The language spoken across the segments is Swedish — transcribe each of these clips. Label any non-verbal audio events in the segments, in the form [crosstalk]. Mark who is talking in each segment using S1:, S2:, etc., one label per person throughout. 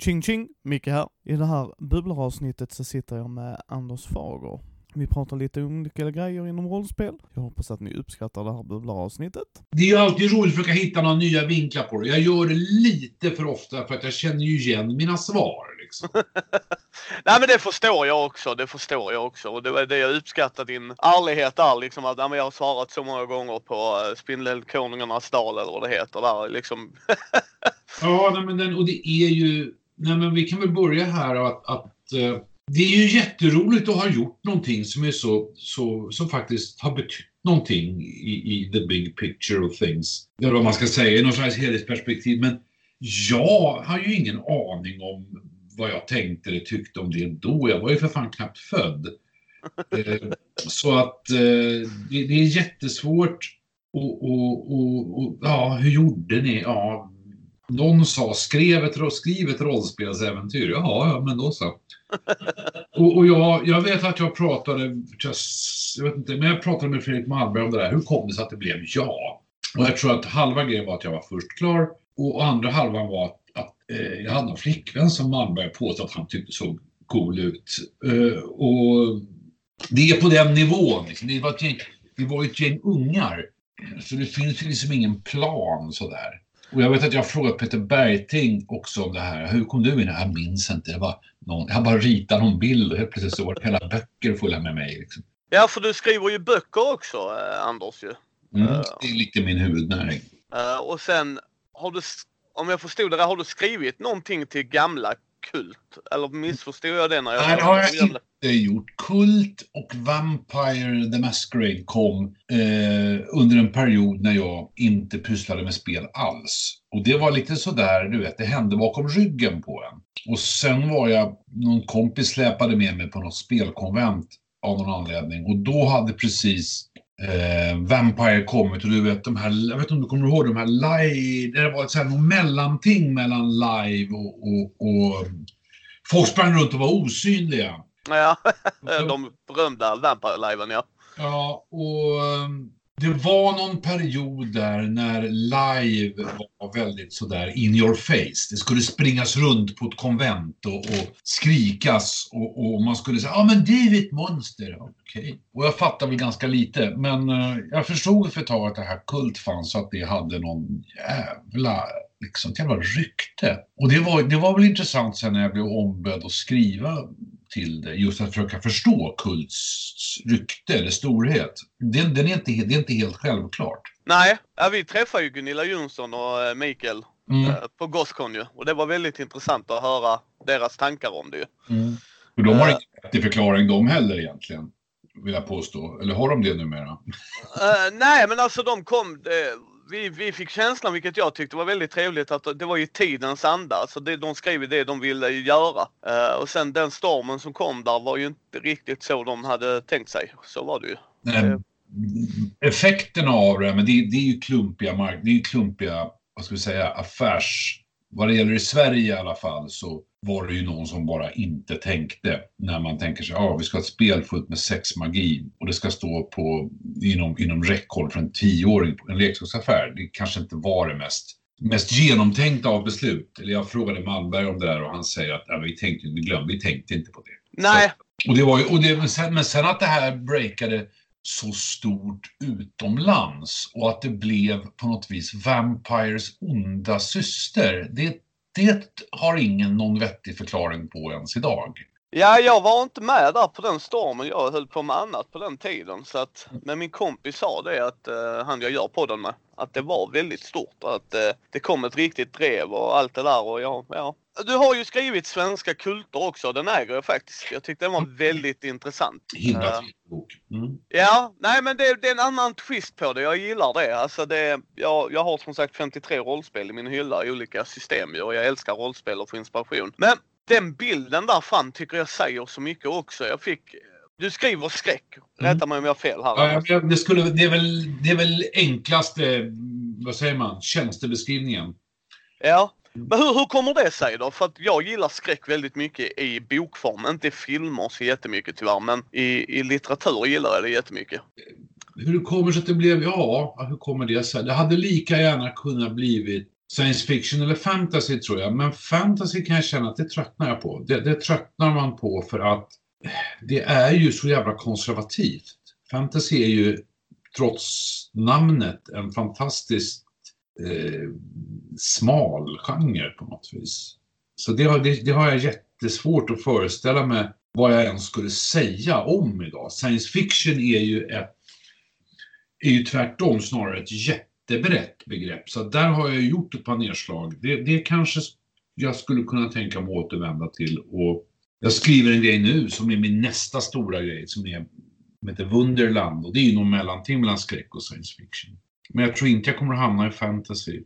S1: Ching ching, Micke här. I det här bubblaravsnittet så sitter jag med Anders Fager. Vi pratar lite om olika grejer inom rollspel. Jag hoppas att ni uppskattar det här bubblaravsnittet.
S2: Det är ju alltid roligt att försöka hitta några nya vinklar på det. Jag gör det lite för ofta för att jag känner ju igen mina svar. Liksom. [laughs]
S3: Nej men det förstår jag också, det förstår jag också. Och det var det jag uppskattar din ärlighet där liksom att nej, men jag har svarat så många gånger på uh, Spindelkonungarnas dal eller vad det heter där liksom. [laughs]
S2: ja, men den, och det är ju, nej men vi kan väl börja här att, att uh, det är ju jätteroligt att ha gjort någonting som är så, så som faktiskt har betytt någonting i, i the big picture of things. Eller vad man ska säga i någon slags helhetsperspektiv. Men jag har ju ingen aning om vad jag tänkte eller tyckte om det då. Jag var ju för fan knappt född. [laughs] Eh, så att eh, det, det, är jättesvårt och, och, och, och, ja, hur gjorde ni? Ja, någon sa skriv ett, skriv ett rollspelsäventyr. Jaha, ja, men då så. [laughs] Och, och jag, jag vet att jag pratade, just, jag vet inte, men jag pratade med Fredrik Malmberg om det där. Hur kom det sig att det blev ja? Och jag tror att halva grejen var att jag var först klar och andra halvan var att, att eh, jag hade en flickvän som Malmberg påstod att han tyckte såg cool ut. Eh, och det är på den nivån. Liksom. Det, var ett gäng, det var ett gäng ungar. Så det finns liksom ingen plan sådär. Och jag vet att jag har frågat Peter Bergting också om det här. Hur kom du in? Jag minns inte. Det var någon, jag bara ritade någon bild och helt plötsligt så var det hela böcker fulla med mig. Liksom.
S3: Ja, för du skriver ju böcker också, eh, Anders ju.
S2: Mm, uh, det är lite min huvudnäring.
S3: Uh, och sen har du, om jag förstod det där, har du skrivit någonting till gamla Kult? Eller missförstod jag det när jag...
S2: Nej, det har jag inte gjort. Kult och Vampire the Masquerade kom eh, under en period när jag inte pysslade med spel alls. Och det var lite sådär, du vet, det hände bakom ryggen på en. Och sen var jag, någon kompis släpade med mig på något spelkonvent av någon anledning och då hade precis eh, Vampire kommit och du vet de här, jag vet inte om du kommer ihåg de här live, det var ett sånt mellanting mellan live och, och, och folk sprang runt och var osynliga.
S3: Ja, [laughs] de berömda Vampire-liven ja.
S2: Ja, och ehm, det var någon period där när live var väldigt sådär in your face. Det skulle springas runt på ett konvent och, och skrikas och, och, man skulle säga ja ah, men det är ett monster. Okej. Okay. Och jag fattar väl ganska lite men uh, jag förstod för ett tag att det här Kult fanns och att det hade någon jävla liksom, jävla rykte. Och det var, det var väl intressant sen när jag blev ombedd att skriva till det, just att försöka förstå Kults rykte eller storhet. Den, den är inte, det är inte helt självklart.
S3: Nej, vi träffade ju Gunilla Jonsson och eh, Mikael mm. eh, på Gothcon ju. Och det var väldigt intressant att höra deras tankar om det ju.
S2: Mm. Och de har uh, ingen vettig förklaring de heller egentligen. Vill jag påstå. Eller har de det numera? uh,
S3: nej, men alltså de kom... Det, vi, vi fick känslan, vilket jag tyckte var väldigt trevligt, att det var ju tidens anda. Alltså det, de skrev det de ville göra. Uh, och sen den stormen som kom där var ju inte riktigt så de hade tänkt sig. Så var det ju.
S2: Nej, effekterna av det, men det, det är ju klumpiga, mark, det är klumpiga, vad ska vi säga, affärs... Vad det gäller i Sverige i alla fall så var det ju någon som bara inte tänkte när man tänker sig att ah, vi ska ha ett spel fullt med sexmagi och det ska stå på, inom, inom räckhåll för en tioåring på en leksaksaffär. Det kanske inte var det mest, mest genomtänkta av beslut. Eller jag frågade Malmberg om det där och han säger att ja, vi, tänkte, vi glömde, vi tänkte inte på det.
S3: Nej.
S2: Så, och det var ju, och det, men, sen, men sen att det här breakade så stort utomlands och att det blev på något vis Vampires onda syster. Det det har ingen någon vettig förklaring på ens idag.
S3: Ja, jag var inte med där på den stormen. Jag höll på med annat på den tiden. Så att, men min kompis sa det, att uh, han jag gör podden med, att det var väldigt stort. Att uh, det kom ett riktigt drev och allt det där. Och ja, ja. Du har ju skrivit Svenska kulter också. Den äger jag faktiskt. Jag tyckte den var väldigt intressant.
S2: Himla uh, bok. Mm.
S3: Ja, nej men det, det, är en annan twist på det. Jag gillar det. Alltså det jag, jag har som sagt 53 rollspel i min hylla i olika system och jag älskar rollspel och få inspiration. Men den bilden där fram tycker jag säger så mycket också. Jag fick du skriver skräck. Mm. Rätta mig om jag har fel här.
S2: Ja, det, skulle, det, är väl, det är väl enklaste, vad säger man, tjänstebeskrivningen.
S3: Ja, men hur, hur kommer det sig då? För att jag gillar skräck väldigt mycket i bokform. Inte i filmer så jättemycket tyvärr, men i, i litteratur gillar jag det jättemycket.
S2: Hur det kommer sig att det blev, ja, hur kommer det sig? Det hade lika gärna kunnat blivit science fiction eller fantasy tror jag. Men fantasy kan jag känna att det tröttnar jag på. Det, det tröttnar man på för att det är ju så jävla konservativt. Fantasy är ju trots namnet en fantastiskt eh, smal genre på något vis. Så det har, det, det har jag jättesvårt att föreställa mig vad jag ens skulle säga om idag. Science fiction är ju ett är ju tvärtom snarare ett jättebrett begrepp. Så där har jag gjort ett par nedslag. Det, det kanske jag skulle kunna tänka mig att återvända till. Och jag skriver en grej nu som är min nästa stora grej som är som heter Wunderland och det är ju någon mellanting mellan skräck och science fiction. Men jag tror inte jag kommer att hamna i fantasy.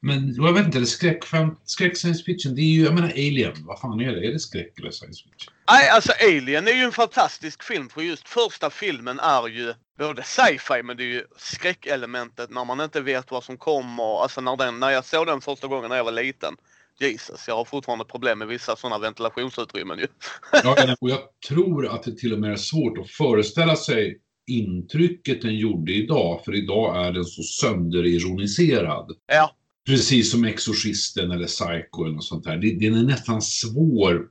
S2: Men jag vet inte, skräck, skräck science fiction, det är ju, jag menar Alien, vad fan är det? Är det skräck eller science fiction?
S3: Nej, alltså Alien är ju en fantastisk film för just första filmen är ju både sci-fi men det är ju skräckelementet när man inte vet vad som kommer. Alltså när, den, när jag såg den första gången när jag var liten. Jesus, jag har fortfarande problem med vissa sådana ventilationsutrymmen ju. [laughs]
S2: ja, och jag tror att det till och med är svårt att föreställa sig intrycket den gjorde idag, för idag är den så sönderironiserad.
S3: Ja.
S2: Precis som Exorcisten eller Psycho eller något sånt där. Den är nästan svår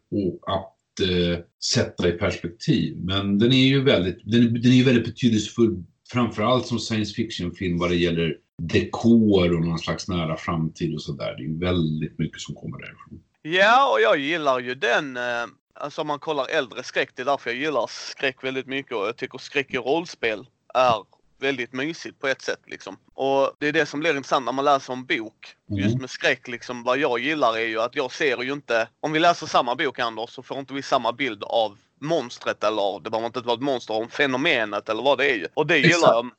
S2: att eh, sätta i perspektiv. Men den är ju väldigt, den, den är väldigt betydelsefull framförallt som science fiction-film vad det gäller dekor och någon slags nära framtid och sådär. Det är väldigt mycket som kommer därifrån.
S3: Ja, och jag gillar ju den, eh, alltså om man kollar äldre skräck, det är därför jag gillar skräck väldigt mycket och jag tycker skräck i rollspel är väldigt mysigt på ett sätt liksom. Och det är det som blir intressant när man läser en bok. Mm. Just med skräck liksom, vad jag gillar är ju att jag ser ju inte, om vi läser samma bok Anders, så får inte vi samma bild av monstret eller det behöver inte vara ett monster, om fenomenet eller vad det är ju. Och det gillar jag.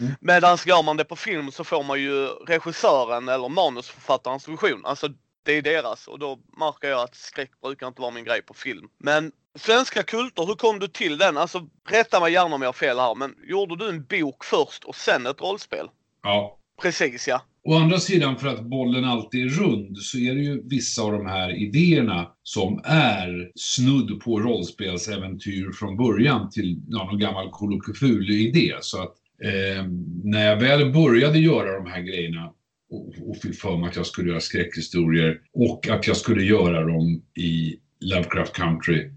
S3: Mm. Medan gör man det på film så får man ju regissören eller manusförfattarens vision. Alltså det är deras och då märker jag att skräck brukar inte vara min grej på film. Men svenska kulter, hur kom du till den? Alltså rätta mig gärna om jag har fel här, men gjorde du en bok först och sen ett rollspel?
S2: Ja.
S3: Precis ja.
S2: Å andra sidan, för att bollen alltid är rund, så är det ju vissa av de här idéerna som är snudd på rollspelsäventyr från början till ja, någon gammal Colo idé Så att eh, när jag väl började göra de här grejerna och, och fick för mig att jag skulle göra skräckhistorier och att jag skulle göra dem i Lovecraft Country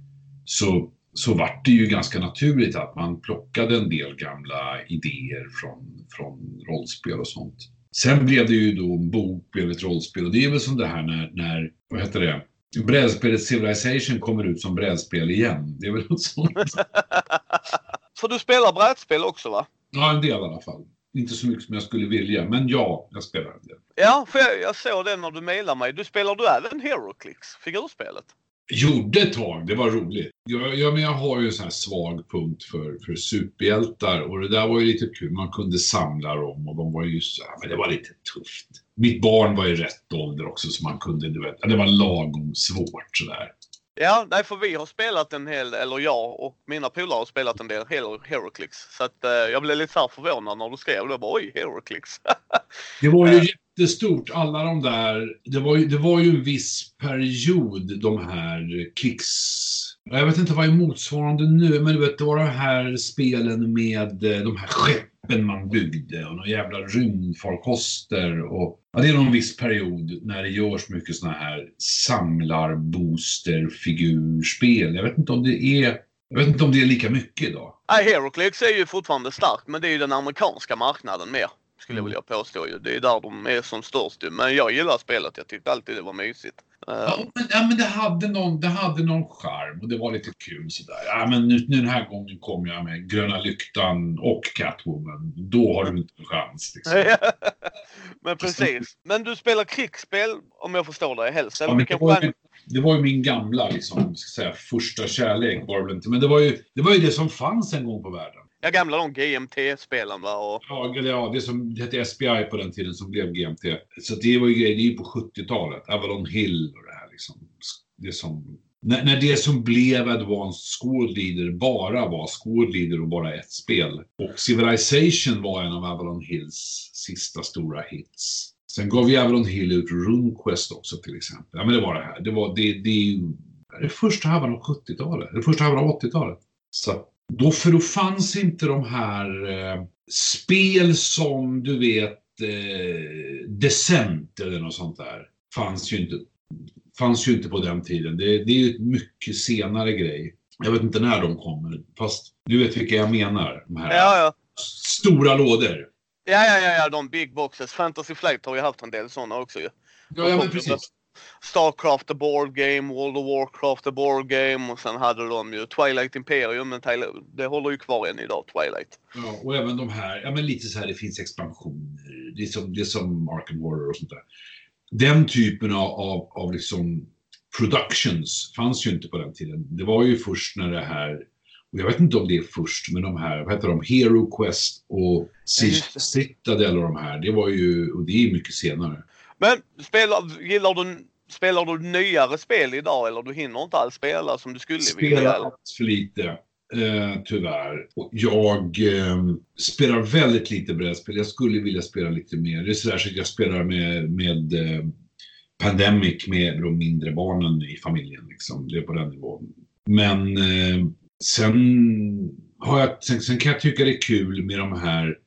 S2: så, så vart det ju ganska naturligt att man plockade en del gamla idéer från, från rollspel och sånt. Sen blev det ju då en bok, blev ett rollspel och det är väl som det här när, när vad heter det, brädspelet Civilization kommer ut som brädspel igen. Det är väl något sånt. [laughs]
S3: För du spelar brädspel också va?
S2: Ja, en del i alla fall. Inte så mycket som jag skulle vilja, men ja, jag spelar en del.
S3: Ja, för jag, jag såg det när du mejlade mig. Du spelar du även HeroClix, figurspelet?
S2: Gjorde ett tag, det var roligt. Jag, jag, men jag har ju en sån här svag punkt för, för superhjältar och det där var ju lite kul. Man kunde samla dem och de var ju så här, men det var lite tufft. Mitt barn var i rätt ålder också så man kunde, du vet, det var lagom svårt sådär.
S3: Ja, nej för vi har spelat en hel, eller jag och mina polare har spelat en del Heroclix. Så att eh, jag blev lite så förvånad när du skrev det. Bara, Oj, Heroclix.
S2: det var ju [laughs] jättestort, alla de där. Det var ju, det var ju en viss period, de här Kicks. Jag vet inte vad är motsvarande nu, men du vet, det var de här spelen med eh, de här skeppen man byggde och några jävla rymdfarkoster och Ja, det är någon viss period när det görs mycket sådana här samlarboosterfigurspel. Jag vet inte om det är jag vet inte om det är lika mycket idag.
S3: Nej, Heroclix är ju fortfarande starkt, men det är ju den amerikanska marknaden mer. Skulle jag vilja påstå ju. Det är där de är som störst Men jag gillar spelet. Jag tyckte alltid det var mysigt.
S2: Ja, men, ja, men det, hade någon, det hade någon charm och det var lite kul sådär. Ja, men nu, nu den här gången kom jag med Gröna Lyktan och Catwoman. Då har du inte en chans. Liksom. [laughs]
S3: men precis. Men du spelar krigsspel om jag förstår dig helst?
S2: Ja, det, var ju, det var ju min gamla liksom, ska säga, första kärlek var det väl inte. Men det var, ju, det var ju det som fanns en gång på världen.
S3: Ja, gamla de GMT-spelen va? Och...
S2: Ja, ja, det som det hette SBI på den tiden som blev GMT. Så det var ju grejer, det är ju på 70-talet. Avalon Hill och det här liksom. Det som, när, när det som blev Advanced Squad Leader bara var Squad Leader och bara ett spel. Och Civilization var en av Avalon Hills sista stora hits. Sen gav ju Avalon Hill ut RuneQuest också till exempel. Ja, men det var det här. Det var det, det är ju det första halvan av 70-talet. Det första halvan av 80-talet. Så då, för då fanns inte de här eh, spel som du vet eh, Descent eller något sånt där fanns ju inte, fanns ju inte på den tiden. Det, det är ju ett mycket senare grej. Jag vet inte när de kommer, fast du vet vilka jag menar. De här
S3: Ja, ja.
S2: stora lådor.
S3: Ja, ja, ja, ja, de big boxes. Fantasy Flight har ju haft en del sådana också ju.
S2: Ja, ja men precis.
S3: Starcraft the board game, World of Warcraft the board game och sen hade de ju Twilight Imperium, men det håller ju kvar än idag, Twilight.
S2: Ja, och även de här, ja men lite så här, det finns expansioner, det är som, det är som Arkham Horror och sånt där. Den typen av, av, av liksom productions fanns ju inte på den tiden. Det var ju först när det här, och jag vet inte om det är först, men de här, vad heter de, Hero Quest och. Citadel och de här, det var ju, och det är mycket senare.
S3: Men spelar, gillar du, spelar du nyare spel idag eller du hinner inte alls spela som du skulle vilja?
S2: Spelar alldeles för lite, eh, tyvärr. Och jag eh, spelar väldigt lite brädspel. Jag skulle vilja spela lite mer. Det är sådär så att jag spelar med, med eh, Pandemic med de mindre barnen i familjen. Liksom. Det är på den nivån. Men eh, sen, har jag, sen, sen kan jag tycka det är kul med de här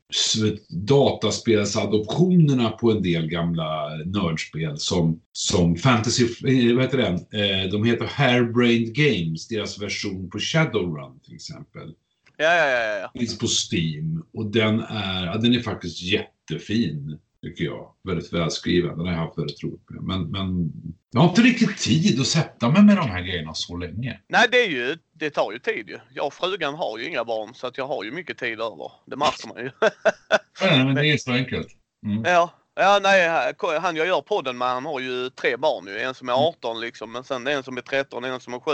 S2: dataspelsadoptionerna på en del gamla nördspel som, som Fantasy, eh, vad heter den? Eh, de heter Hairbrained Games, deras version på Shadowrun till exempel.
S3: Ja, ja, ja, ja.
S2: Finns på Steam och den är, ja, den är faktiskt jättefin tycker jag. Väldigt välskriven, den har jag haft väldigt roligt med. Men, men jag har inte riktigt tid att sätta mig med de här grejerna så länge.
S3: Nej, det är ju, det tar ju tid ju. Jag och frugan har ju inga barn så att jag har ju mycket tid över. Det märker man ju. [laughs]
S2: Nej, men det är så enkelt. Mm.
S3: ja. Ja, nej, han jag gör podden med, han har ju tre barn ju. En som är 18 liksom, men sen en som är 13 och en som är 7.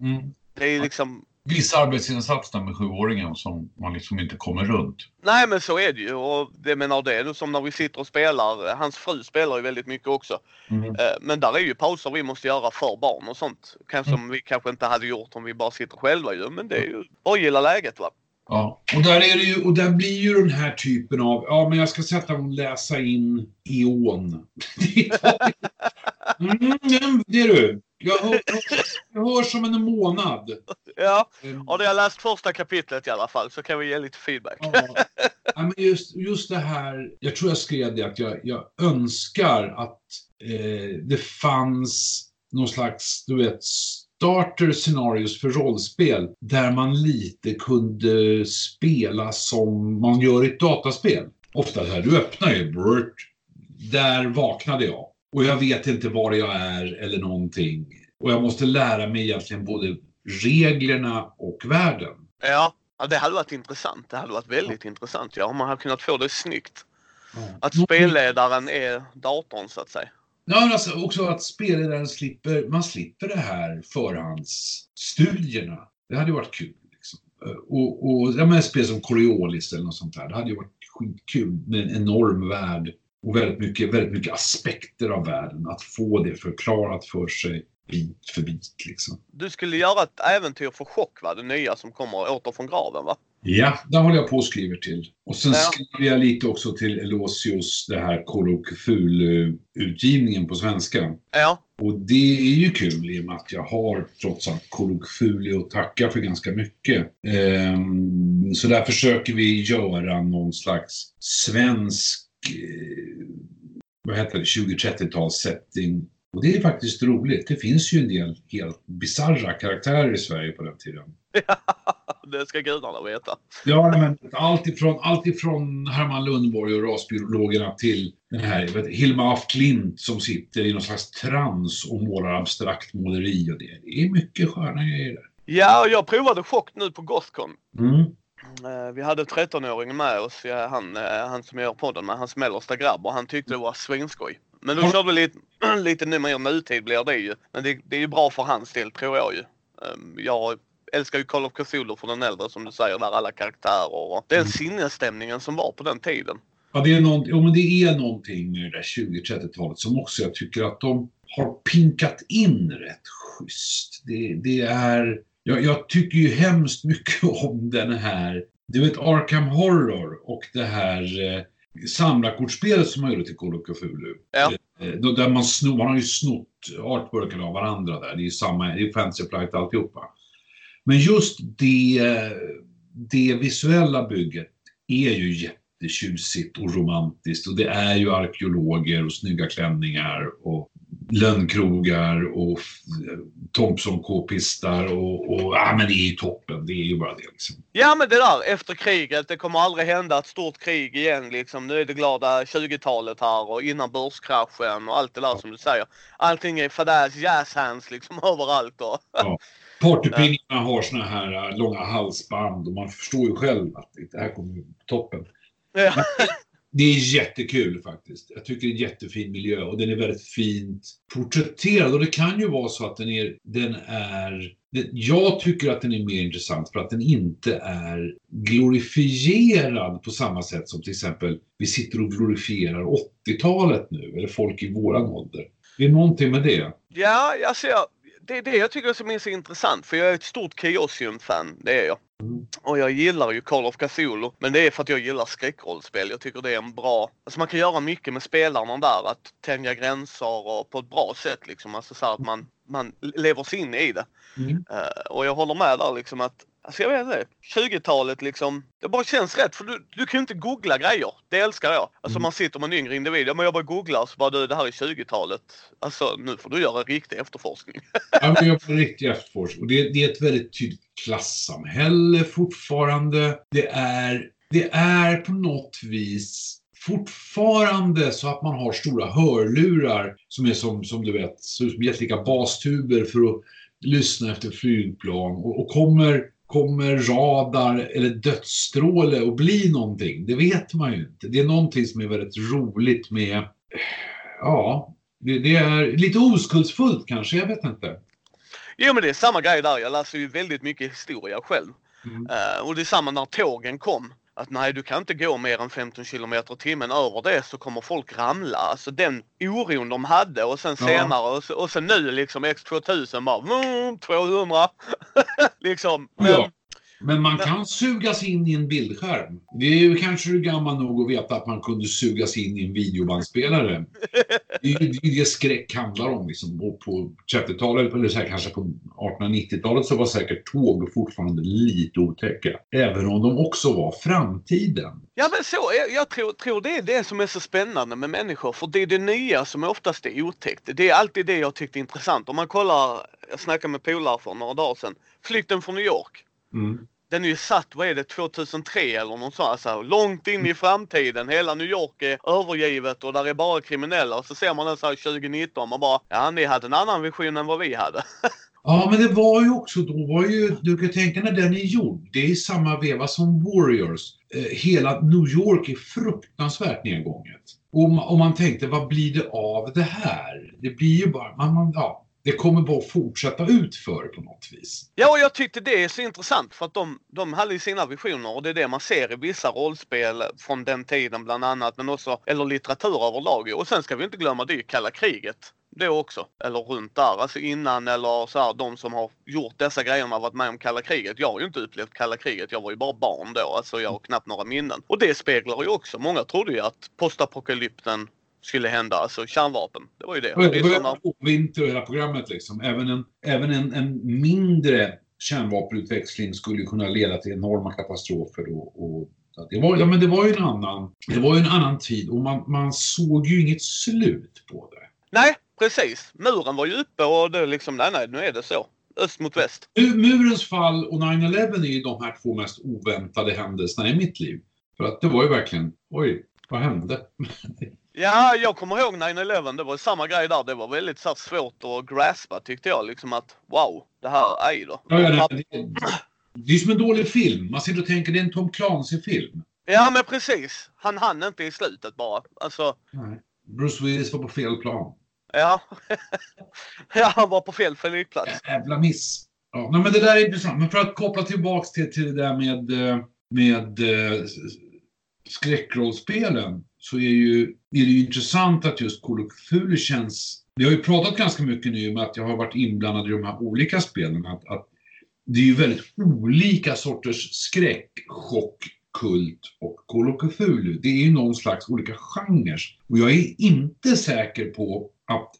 S2: Mm.
S3: Det är liksom,
S2: Viss arbetsinsats där med sjuåringen som man liksom inte kommer runt.
S3: nej men så är det ju. Och det menar det är som när vi sitter och spelar. Hans fru spelar ju väldigt mycket också.
S2: Mm.
S3: Eh, Men där är ju pauser vi måste göra för barn och sånt. Kanske
S2: Mm.
S3: som vi kanske inte hade gjort om vi bara sitter själva ju. Men det är ju bara att gilla läget va.
S2: Ja, och där, är det ju, och där blir ju den här typen av, ja men jag ska sätta mig och läsa in Ion. [laughs] [laughs] mm, det är du. Jag hör, jag hör som en månad.
S3: Ja,
S2: Mm.
S3: har jag läst första kapitlet i alla fall så kan vi ge lite feedback.
S2: Ja. Ja, men just, just det här, jag tror jag skrev det att jag, jag önskar att eh, det fanns någon slags, du vet, starter scenarios för rollspel där man lite kunde spela som man gör i ett dataspel. Ofta så här, du öppnar ju, brrt, där vaknade jag. Och jag vet inte var jag är eller någonting. Och jag måste lära mig egentligen både reglerna och världen.
S3: Ja, ja, det hade varit intressant. Det hade varit väldigt intressant. Ja, om man hade kunnat få det snyggt. Att spelledaren är datorn så att säga.
S2: Ja, men alltså också att spelledaren slipper, man slipper det här förhandsstudierna. Det hade ju varit kul. Liksom. Och, och ja, men spel som Coriolis eller något sånt där, det hade ju varit skitkul med en enorm värld och väldigt mycket, väldigt mycket aspekter av världen. Att få det förklarat för sig bit för bit liksom.
S3: Du skulle göra ett äventyr för chock va? Det nya som kommer åter från graven va?
S2: Ja, där håller jag på och skriver till. Och sen
S3: Ja.
S2: skriver jag lite också till Elosius, det här Call of Cthulhu-utgivningen på svenska.
S3: Ja,
S2: Och det är ju kul i och med att jag har trots allt Cthulhu att tacka för ganska mycket. Ehm, så där försöker vi göra någon slags svensk, vad heter det, 20-30-tals setting. Och det är faktiskt roligt. Det finns ju en del helt bizarra karaktärer i Sverige på den tiden. [laughs]
S3: det ska gudarna veta.
S2: Ja, men allt ifrån, allt ifrån Herman Lundborg och rasbiologerna till den här vet, Hilma af Klint som sitter i någon slags trans och målar abstrakt måleri och det. Det är mycket sköna grejer där.
S3: Ja, jag provade chock nu på Gothcon.
S2: Mm.
S3: Eh, Vi hade 13-åringen med oss, ja, han, eh, han som gör podden med, hans mellersta grabb och han tyckte det var svinskoj. Men då körde vi lite, [clears throat] lite nu mer nutid blir det ju. Men det, det är ju bra för hans del tror jag ju. Ehm, Jag älskar ju Call of Cthulhu för den äldre som du säger, där alla karaktärer och den
S2: Mm.
S3: sinnesstämningen som var på den tiden.
S2: Ja, det är, någon, jo, men det är någonting med det där 20-30-talet som också jag tycker att de har pinkat in rätt schysst. Det, det är... Jag, jag tycker ju hemskt mycket [laughs] om den här, du vet Arkham Horror och det här eh, samlarkortspelet som man gjorde till Call of Cthulhu.
S3: Ja.
S2: Eh, där man, snor, man har ju snott artworken av varandra där. Det är ju samma, det är fancy flight alltihopa. Men just det, det visuella bygget är ju jättetjusigt och romantiskt. Och det är ju arkeologer och snygga klänningar och lönnkrogar och Thompson K-pistar och, och ja men det är ju toppen. Det är ju bara det liksom.
S3: Ja men det där efter kriget, det kommer aldrig hända ett stort krig igen liksom. Nu är det glada 20-talet här och innan börskraschen och allt det där som du säger. Allting är fadäs jazz hands liksom [laughs] överallt och...
S2: Ja. Partypingarna har såna här äh, långa halsband och man förstår ju själv att det här kommer toppen.
S3: Ja.
S2: Det är jättekul faktiskt. Jag tycker det är en jättefin miljö och den är väldigt fint porträtterad. Och det kan ju vara så att den är, den är jag tycker att den är mer intressant för att den inte är glorifierad på samma sätt som till exempel vi sitter och glorifierar 80-talet nu, eller folk i våran ålder. Det är någonting med det.
S3: Ja, alltså jag, det är det jag tycker som är så intressant för jag är ett stort Chaosium-fan, det är jag.
S2: Mm.
S3: Och jag gillar ju Call of Cthulhu, men det är för att jag gillar skräckrollspel. Jag tycker det är en bra, alltså man kan göra mycket med spelarna där, att tänja gränser och på ett bra sätt liksom. Alltså så att man, man lever sig in i det.
S2: Mm.
S3: Uh, och jag håller med där liksom att Alltså jag vet inte. 20-talet liksom. Det bara känns rätt för du, du kan ju inte googla grejer. Det älskar jag. Alltså
S2: Mm.
S3: man sitter med en yngre individ. Ja men jag bara googlar så bara du det här är 20-talet. Alltså nu får du göra riktig efterforskning. [laughs]
S2: Ja, men jag får riktig efterforskning. Och det, det är ett väldigt tydligt klassamhälle fortfarande. Det är, det är på något vis fortfarande så att man har stora hörlurar som är som, som du vet, som jättelika bastuber för att lyssna efter flygplan. Och, och kommer, kommer radar eller dödsstråle att bli någonting? Det vet man ju inte. Det är någonting som är väldigt roligt med, ja, det, det är lite oskuldsfullt kanske, jag vet inte.
S3: Jo men det är samma grej där. Jag läser ju väldigt mycket historia själv.
S2: Mm.
S3: Eh, och det är samma när tågen kom. Att nej, du kan inte gå mer än 15 kilometer i timmen. Över det så kommer folk ramla. Alltså den oron de hade och sen
S2: Ja.
S3: senare och, så, och sen nu liksom X2000 bara mm, 200. [laughs] liksom. Men,
S2: Ja. Men man kan sugas in i en bildskärm. Det är ju kanske du gammal nog att veta att man kunde sugas in i en videobandspelare. Det är ju det, skräck handlar om. Liksom. Och på 30-talet, eller så här, kanske på 1890-talet, så var säkert tåg fortfarande lite otäcka. Även om de också var framtiden.
S3: Ja men så, jag, jag tror, tror det är det som är så spännande med människor. För det är det nya som oftast är otäckt. Det är alltid det jag tyckte är intressant. Om man kollar, jag snackade med polare för några dagar sedan. Flykten från New York.
S2: Mm.
S3: Den är ju satt, vad är det, 2003 eller något sånt. Alltså, långt in i framtiden. Hela New York är övergivet och där är bara kriminella. Och så ser man den så här 2019 man bara, ja ni hade en annan vision än vad vi hade. [laughs]
S2: Ja, men det var ju också, då var ju, du kan tänka när den är gjord, det är i samma veva som Warriors. Eh, hela New York är fruktansvärt nedgånget. Och, ma- och man tänkte, vad blir det av det här? Det blir ju bara, man, man, ja, det kommer bara fortsätta utför på något vis.
S3: Ja, och jag tyckte det är så intressant för att de, de hade ju sina visioner och det är det man ser i vissa rollspel från den tiden bland annat, men också, eller litteratur överlag. Och sen ska vi inte glömma, det är ju kalla kriget. Det också. Eller runt där, alltså innan eller så här, de som har gjort dessa grejerna har varit med om kalla kriget. Jag har ju inte upplevt kalla kriget, jag var ju bara barn då, alltså jag har knappt några minnen. Och det speglar ju också, många trodde ju att postapokalypten skulle hända, alltså kärnvapen. Det var ju det. Är
S2: det
S3: såna,
S2: vinter och hela programmet liksom. Även en, även en, en mindre kärnvapenutväxling skulle kunna leda till enorma katastrofer och, och det, var, ja, men det var ju en annan, det var en annan tid och man, man såg ju inget slut på det.
S3: Nej, precis. Muren var ju uppe och det liksom, nej nej, nu är det så. Öst mot väst.
S2: Mu- Murens fall och 9-11 är ju de här två mest oväntade händelserna i mitt liv. För att det var ju verkligen, oj, vad hände? [laughs]
S3: Ja, jag kommer ihåg 9-11. Det var samma grej där. Det var väldigt så här, svårt att graspa tyckte jag. Liksom att wow, det här, aj då.
S2: Ja, ja, det, det, det är som en dålig film. Man sitter och tänker det är en Tom Clancy-film.
S3: Ja, men precis. Han hann inte i slutet bara. Alltså,
S2: Nej. Bruce Willis var på fel plan.
S3: ja. [laughs] ja, han var på fel flygplats.
S2: Jävla miss. Ja, men det där är intressant. Men för att koppla tillbaks till, till det där med, eh, med eh, skräckrollspelen så är, ju, är det ju intressant att just Call of Cthulhu känns... Vi har ju pratat ganska mycket nu med att jag har varit inblandad i de här olika spelen. Att, att det är ju väldigt olika sorters skräck, chock, kult och Call of Cthulhu. Det är ju någon slags olika genrer. Och jag är inte säker på att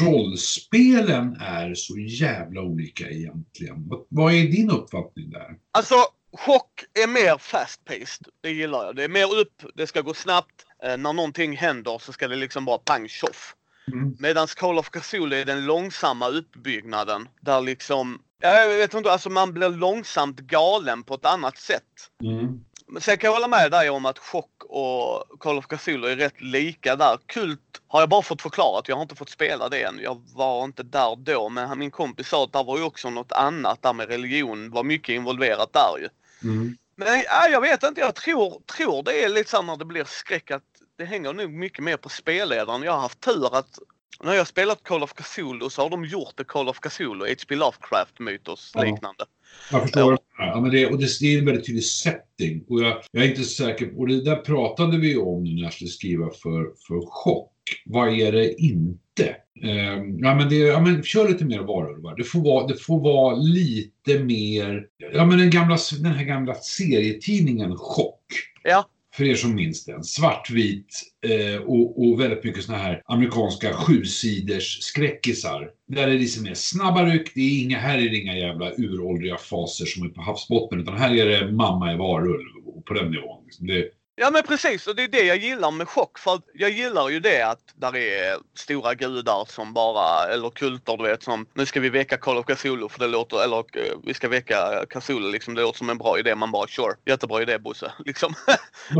S2: rollspelen är så jävla olika egentligen. Vad, är din uppfattning där?
S3: Alltså, chock är mer fast paced. Det gillar jag. Det är mer upp, det ska gå snabbt. Eh, när någonting händer så ska det liksom bara pang tjoff.
S2: Mm.
S3: Medan Call of Cthulhu är den långsamma uppbyggnaden. Där liksom, jag vet inte, alltså man blir långsamt galen på ett annat sätt.
S2: Mm.
S3: Sen kan jag hålla med dig om att Chock och Call of Cthulhu är rätt lika där. Kult har jag bara fått förklarat. Jag har inte fått spela det än. Jag var inte där då. Men min kompis sa att det var ju också något annat där med religion. var mycket involverat där ju.
S2: Mm.
S3: Men ja, jag vet inte. Jag tror, tror det är lite så när det blir skräck att det hänger nog mycket mer på spelledaren. Jag har haft tur att när jag spelat Call of Cthulhu så har de gjort det Call of Cthulhu, H.P. Lovecraft mytos
S2: Ja.
S3: liknande.
S2: Jag förstår. Ja, men det, och det, det är en väldigt tydlig setting. Och jag, jag är inte säker på, och det där pratade vi om nu när jag skulle skriva för, för chock. Vad är det inte? Ehm, ja, men det, ja, men kör lite mer varulvar. Det får vara, det får vara lite mer, ja men den, gamla, den här gamla serietidningen Chock.
S3: Ja,
S2: för er som minns den. Svartvit eh, och, och väldigt mycket såna här amerikanska sjusiders skräckisar. Där är det liksom mer snabba ryck. Det är inga, här är det inga jävla uråldriga faser som är på havsbotten. Utan här är det mamma i varulv och på den nivån. Liksom. Det,
S3: Ja men precis och det är det jag gillar med chock för jag gillar ju det att där är stora gudar som bara, eller kulter du vet som nu ska vi väcka Call of Cthulhu för det låter, eller eh, vi ska väcka Cthulhu liksom det låter som en bra idé man bara sure, jättebra idé Bosse [laughs] liksom.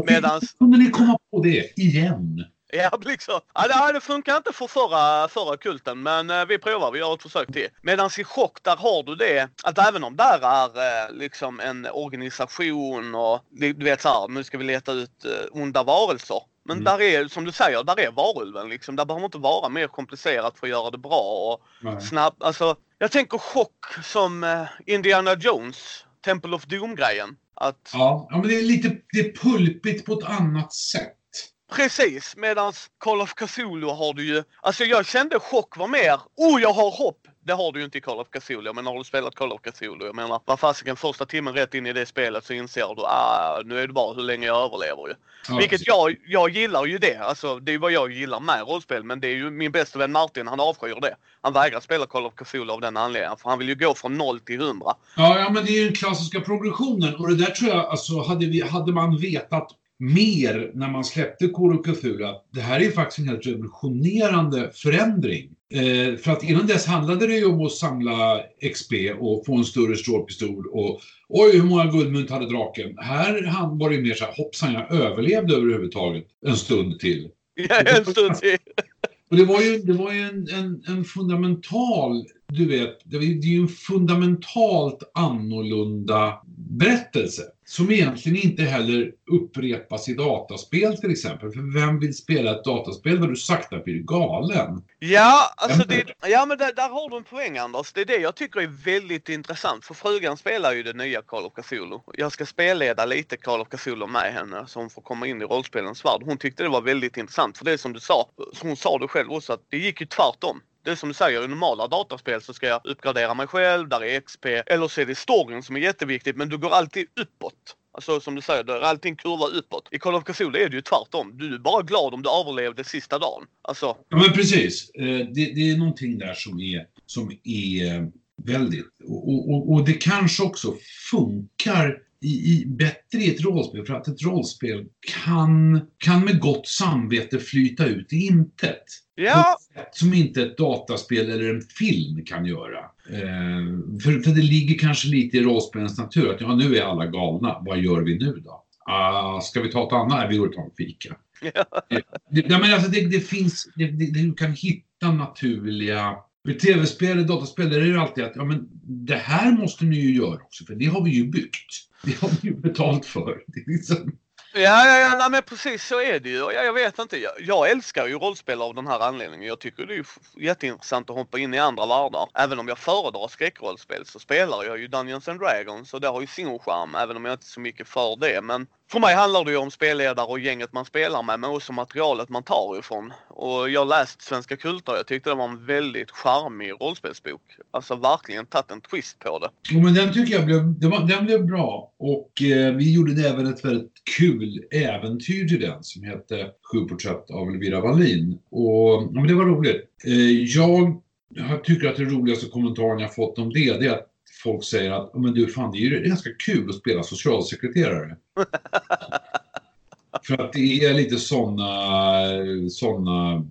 S3: Medans,
S2: Kunde ni komma på det igen? [laughs]
S3: ja liksom, ja, det, funkar inte för förra, förra kulten men eh, vi provar, vi gör ett försök till. Medans i chock där har du det att även om där är eh, liksom en organisation och du vet så här, nu ska vi leta ut eh, onda varelser. Men
S2: Mm.
S3: där är, som du säger, där är varulven liksom. Där behöver inte vara mer komplicerat för att göra det bra och snabbt. Alltså, jag tänker chock som Indiana Jones, Temple of Doom-grejen. Att
S2: Ja, ja, men det är lite det är pulpigt på ett annat sätt.
S3: Precis, medan Call of Cthulhu har du ju... Alltså jag kände chock var mer, oh jag har hopp! Det har du ju inte i Call of Cthulhu. Men har du spelat Call of Cthulhu? Jag menar, vad fasiken första timmen rätt in i det spelet så inser du, ah, nu är det bara hur länge jag överlever ju.
S2: Ja,
S3: Vilket jag, jag gillar ju det. Alltså det är vad jag gillar med rollspel. Men det är ju min bästa vän Martin, han avskyr det. Han vägrar spela Call of Cthulhu av den anledningen. För han vill ju gå från 0 till 100.
S2: Ja, ja, men det är ju den klassiska progressionen. Och det där tror jag, alltså hade, vi, hade man vetat mer när man släppte Cthulhu, att det här är faktiskt en helt revolutionerande förändring. Eh, för att innan dess handlade det ju om att samla XP och få en större strålpistol och oj, hur många guldmynt hade draken? Här han- var det ju mer så här, hoppsan, jag överlevde överhuvudtaget en stund till.
S3: en stund till. [laughs]
S2: Och det var ju, det var ju en, en, en fundamental, du vet, det är ju en fundamentalt annorlunda berättelse. Som egentligen inte heller upprepas i dataspel till exempel. För vem vill spela ett dataspel där du sakta blir galen?
S3: Ja, alltså det, ja men där, där har du en poäng Anders. Det är det jag tycker är väldigt intressant. För frugan spelar ju det nya Call of Cthulhu. Jag ska spelleda lite Call of Cthulhu med henne så hon får komma in i rollspelens värld. Hon tyckte det var väldigt intressant. För det är som du sa, som hon sa det själv också, att det gick ju tvärtom. Det är som du säger, i normala dataspel så ska jag uppgradera mig själv, där är XP, eller så är det storyn som är jätteviktigt men du går alltid uppåt. Alltså som du säger, där är en kurva uppåt. I Call of Cthulhu är det ju tvärtom. Du är bara glad om du överlevde sista dagen. Alltså,
S2: Ja men precis. Eh, det, det är någonting där som är, som är eh, väldigt... Och, och, och det kanske också funkar i, i, bättre i ett rollspel för att ett rollspel kan, kan med gott samvete flyta ut i intet
S3: ja,
S2: som inte ett dataspel eller en film kan göra. Eh, för, för det ligger kanske lite i rollspelens natur att ja, nu är alla galna, vad gör vi nu då? Ah, ska vi ta ett annat? Nej, vi går och tar en fika. Det, nej, men alltså det, det finns, det, det, du kan hitta naturliga... I tv-spel och dataspel är det ju alltid att ja, men det här måste ni ju göra också, för det har vi ju byggt. Det har vi ju betalt för. Det är liksom,
S3: Ja, ja, ja nej, men precis så är det ju. Jag, jag vet inte. Jag, jag älskar ju rollspel av den här anledningen. Jag tycker det är jätteintressant att hoppa in i andra världar. Även om jag föredrar skräckrollspel så spelar jag ju Dungeons and Dragons och det har ju sin charm, även om jag inte är så mycket för det. Men för mig handlar det ju om spelledare och gänget man spelar med, men också materialet man tar ifrån. Och jag har läst Svenska Kultar. Jag tyckte det var en väldigt charmig rollspelsbok. Alltså verkligen tagit en twist på det.
S2: jo, men den tycker jag blev, den, var, den blev bra. Och eh, vi gjorde även ett väldigt kul äventyr till den som hette Sju porträtt av Elvira Wallin. Och ja, men det var roligt. Eh, jag, jag tycker att den roligaste kommentaren jag fått om det, det är att folk säger att men du, fan, det är ju ganska kul att spela socialsekreterare. [laughs] För att det är lite sådana såna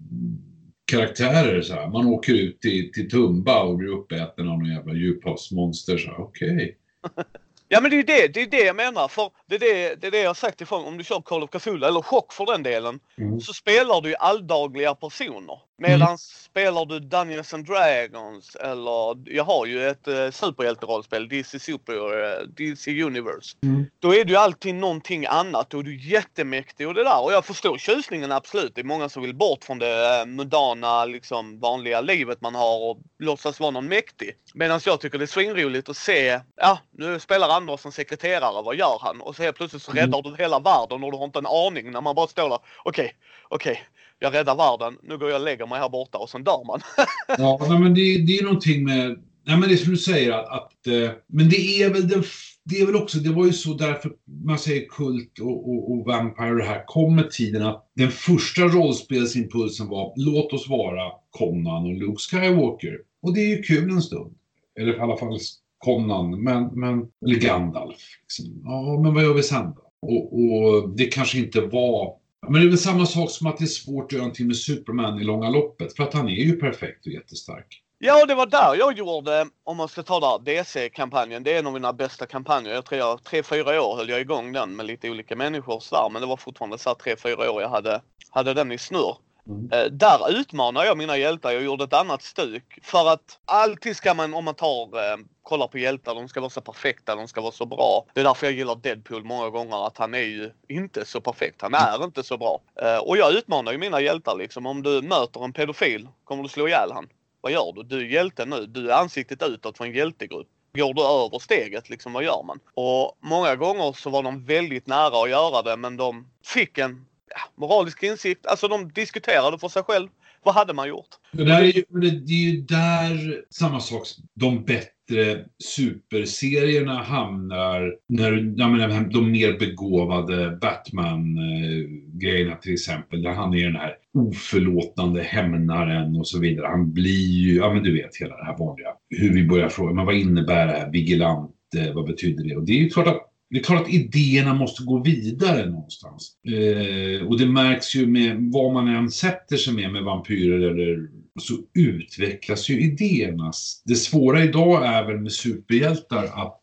S2: karaktärer. Så här. Man åker ut till, till Tumba och blir uppäten av någon jävla djuphavsmonster. Okej. Okay. [laughs]
S3: Ja men det är det, det är det jag menar. För det är det, det är det jag sagt ifrån. Om du kör Call of Cthulhu, eller Chock för den delen, mm. så spelar du ju alldagliga personer. Medan mm. spelar du Dungeons and Dragons eller jag har ju ett uh, superhjälterollspel, DC Super, uh, DC Universe. Mm. Då är du alltid någonting annat. Är du jättemäktig och det där. Och jag förstår tjusningen absolut. Det är många som vill bort från det uh, mundana, liksom vanliga livet man har och låtsas vara någon mäktig. Medan jag tycker det är svinroligt att se, ja nu spelar Anders som sekreterare, vad gör han? Och så helt plötsligt så mm. räddar du hela världen och du har inte en aning när man bara står där. Okej, okay, okej. Okay jag räddar världen, nu går jag och lägger mig här borta och sen dör man. [laughs]
S2: ja, alltså, men det, det är någonting med, nej men det är som du säger att, att eh, men det är väl den det är väl också, det var ju så därför man säger kult och, och, och Vampire det här kom med tiden att den första rollspelsimpulsen var låt oss vara Conan och Luke Skywalker. Och det är ju kul en stund. Eller i alla fall Conan, men, men, eller Gandalf. Liksom. Ja, men vad gör vi sen då? Och, och det kanske inte var men det är väl samma sak som att det är svårt att göra någonting med Superman i långa loppet. För att han är ju perfekt och jättestark.
S3: Ja, det var där jag gjorde, om man ska ta där, DC-kampanjen. Det är en av mina bästa kampanjer. Jag tror jag, tre, fyra år höll jag igång den med lite olika människor och sådär. Men det var fortfarande så tre, fyra år jag hade, hade den i snurr. Mm. Eh, där utmanar jag mina hjältar. Jag gjorde ett annat stuk. För att alltid ska man, om man tar, eh, kollar på hjältar, de ska vara så perfekta, de ska vara så bra. Det är därför jag gillar Deadpool många gånger, att han är ju inte så perfekt. Han är inte så bra. Eh, och jag utmanar ju mina hjältar liksom. Om du möter en pedofil, kommer du slå ihjäl han? Vad gör du? Du är hjälte nu. Du är ansiktet utåt för en hjältegrupp går du över steget liksom, vad gör man? Och många gånger så var de väldigt nära att göra det men de fick en ja, moralisk insikt. Alltså de diskuterade för sig själv. Vad hade man gjort?
S2: Det, där är ju, det är ju där samma sak, de bättre superserierna hamnar när jag menar, de mer begåvade Batman-grejerna till exempel. Där han är den här oförlåtande hämnaren och så vidare. Han blir ju, ja men du vet hela det här vanliga. Hur vi börjar fråga, men vad innebär det här? Vigilant, vad betyder det? Och det är ju klart att det är klart att idéerna måste gå vidare någonstans. Eh, och det märks ju med vad man än sätter sig med, med vampyrer eller så utvecklas ju idéerna. Det svåra idag är väl med superhjältar att,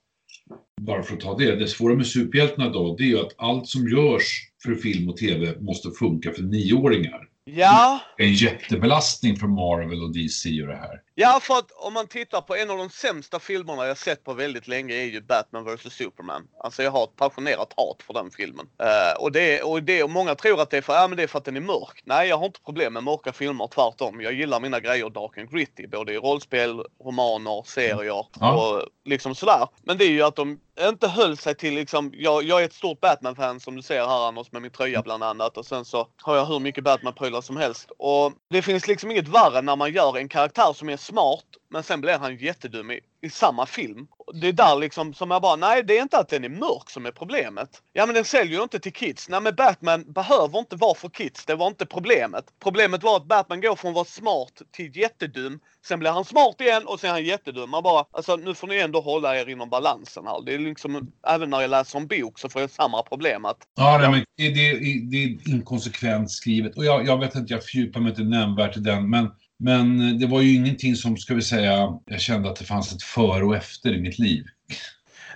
S2: bara för att ta det, det svåra med superhjältarna idag det är ju att allt som görs för film och TV måste funka för nioåringar.
S3: Ja.
S2: En jättebelastning för Marvel och DC och det här.
S3: Ja, för att om man tittar på en av de sämsta filmerna jag sett på väldigt länge är ju Batman vs Superman. Alltså jag har ett passionerat hat för den filmen. Uh, och, det, och, det, och många tror att det är, för, ja, men det är för att den är mörk. Nej, jag har inte problem med mörka filmer, tvärtom. Jag gillar mina grejer dark and gritty, både i rollspel, romaner, serier ja. och liksom sådär. Men det är ju att de inte höll sig till liksom, jag, jag är ett stort Batman-fan som du ser här Anders med min tröja bland annat och sen så har jag hur mycket Batman-prylar som helst. Och det finns liksom inget värre när man gör en karaktär som är smart men sen blir han jättedum i, i samma film. Det är där liksom som jag bara, nej det är inte att den är mörk som är problemet. Ja men den säljer ju inte till kids. Nej men Batman behöver inte vara för kids, det var inte problemet. Problemet var att Batman går från att vara smart till jättedum. Sen blir han smart igen och sen är han jättedum. Man bara, alltså nu får ni ändå hålla er inom balansen här. Det är liksom, även när jag läser en bok så får jag samma problem att...
S2: Ja, nej, men det, det, det är inkonsekvent skrivet. Och jag, jag vet inte, jag fördjupar mig inte nämnvärt i den, men men eh, det var ju ingenting som, ska vi säga, jag kände att det fanns ett före och efter i mitt liv.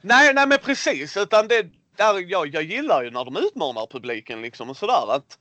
S3: Nej, nej men precis. Utan det, där, jag, jag gillar ju när de utmanar publiken liksom och sådär. Att,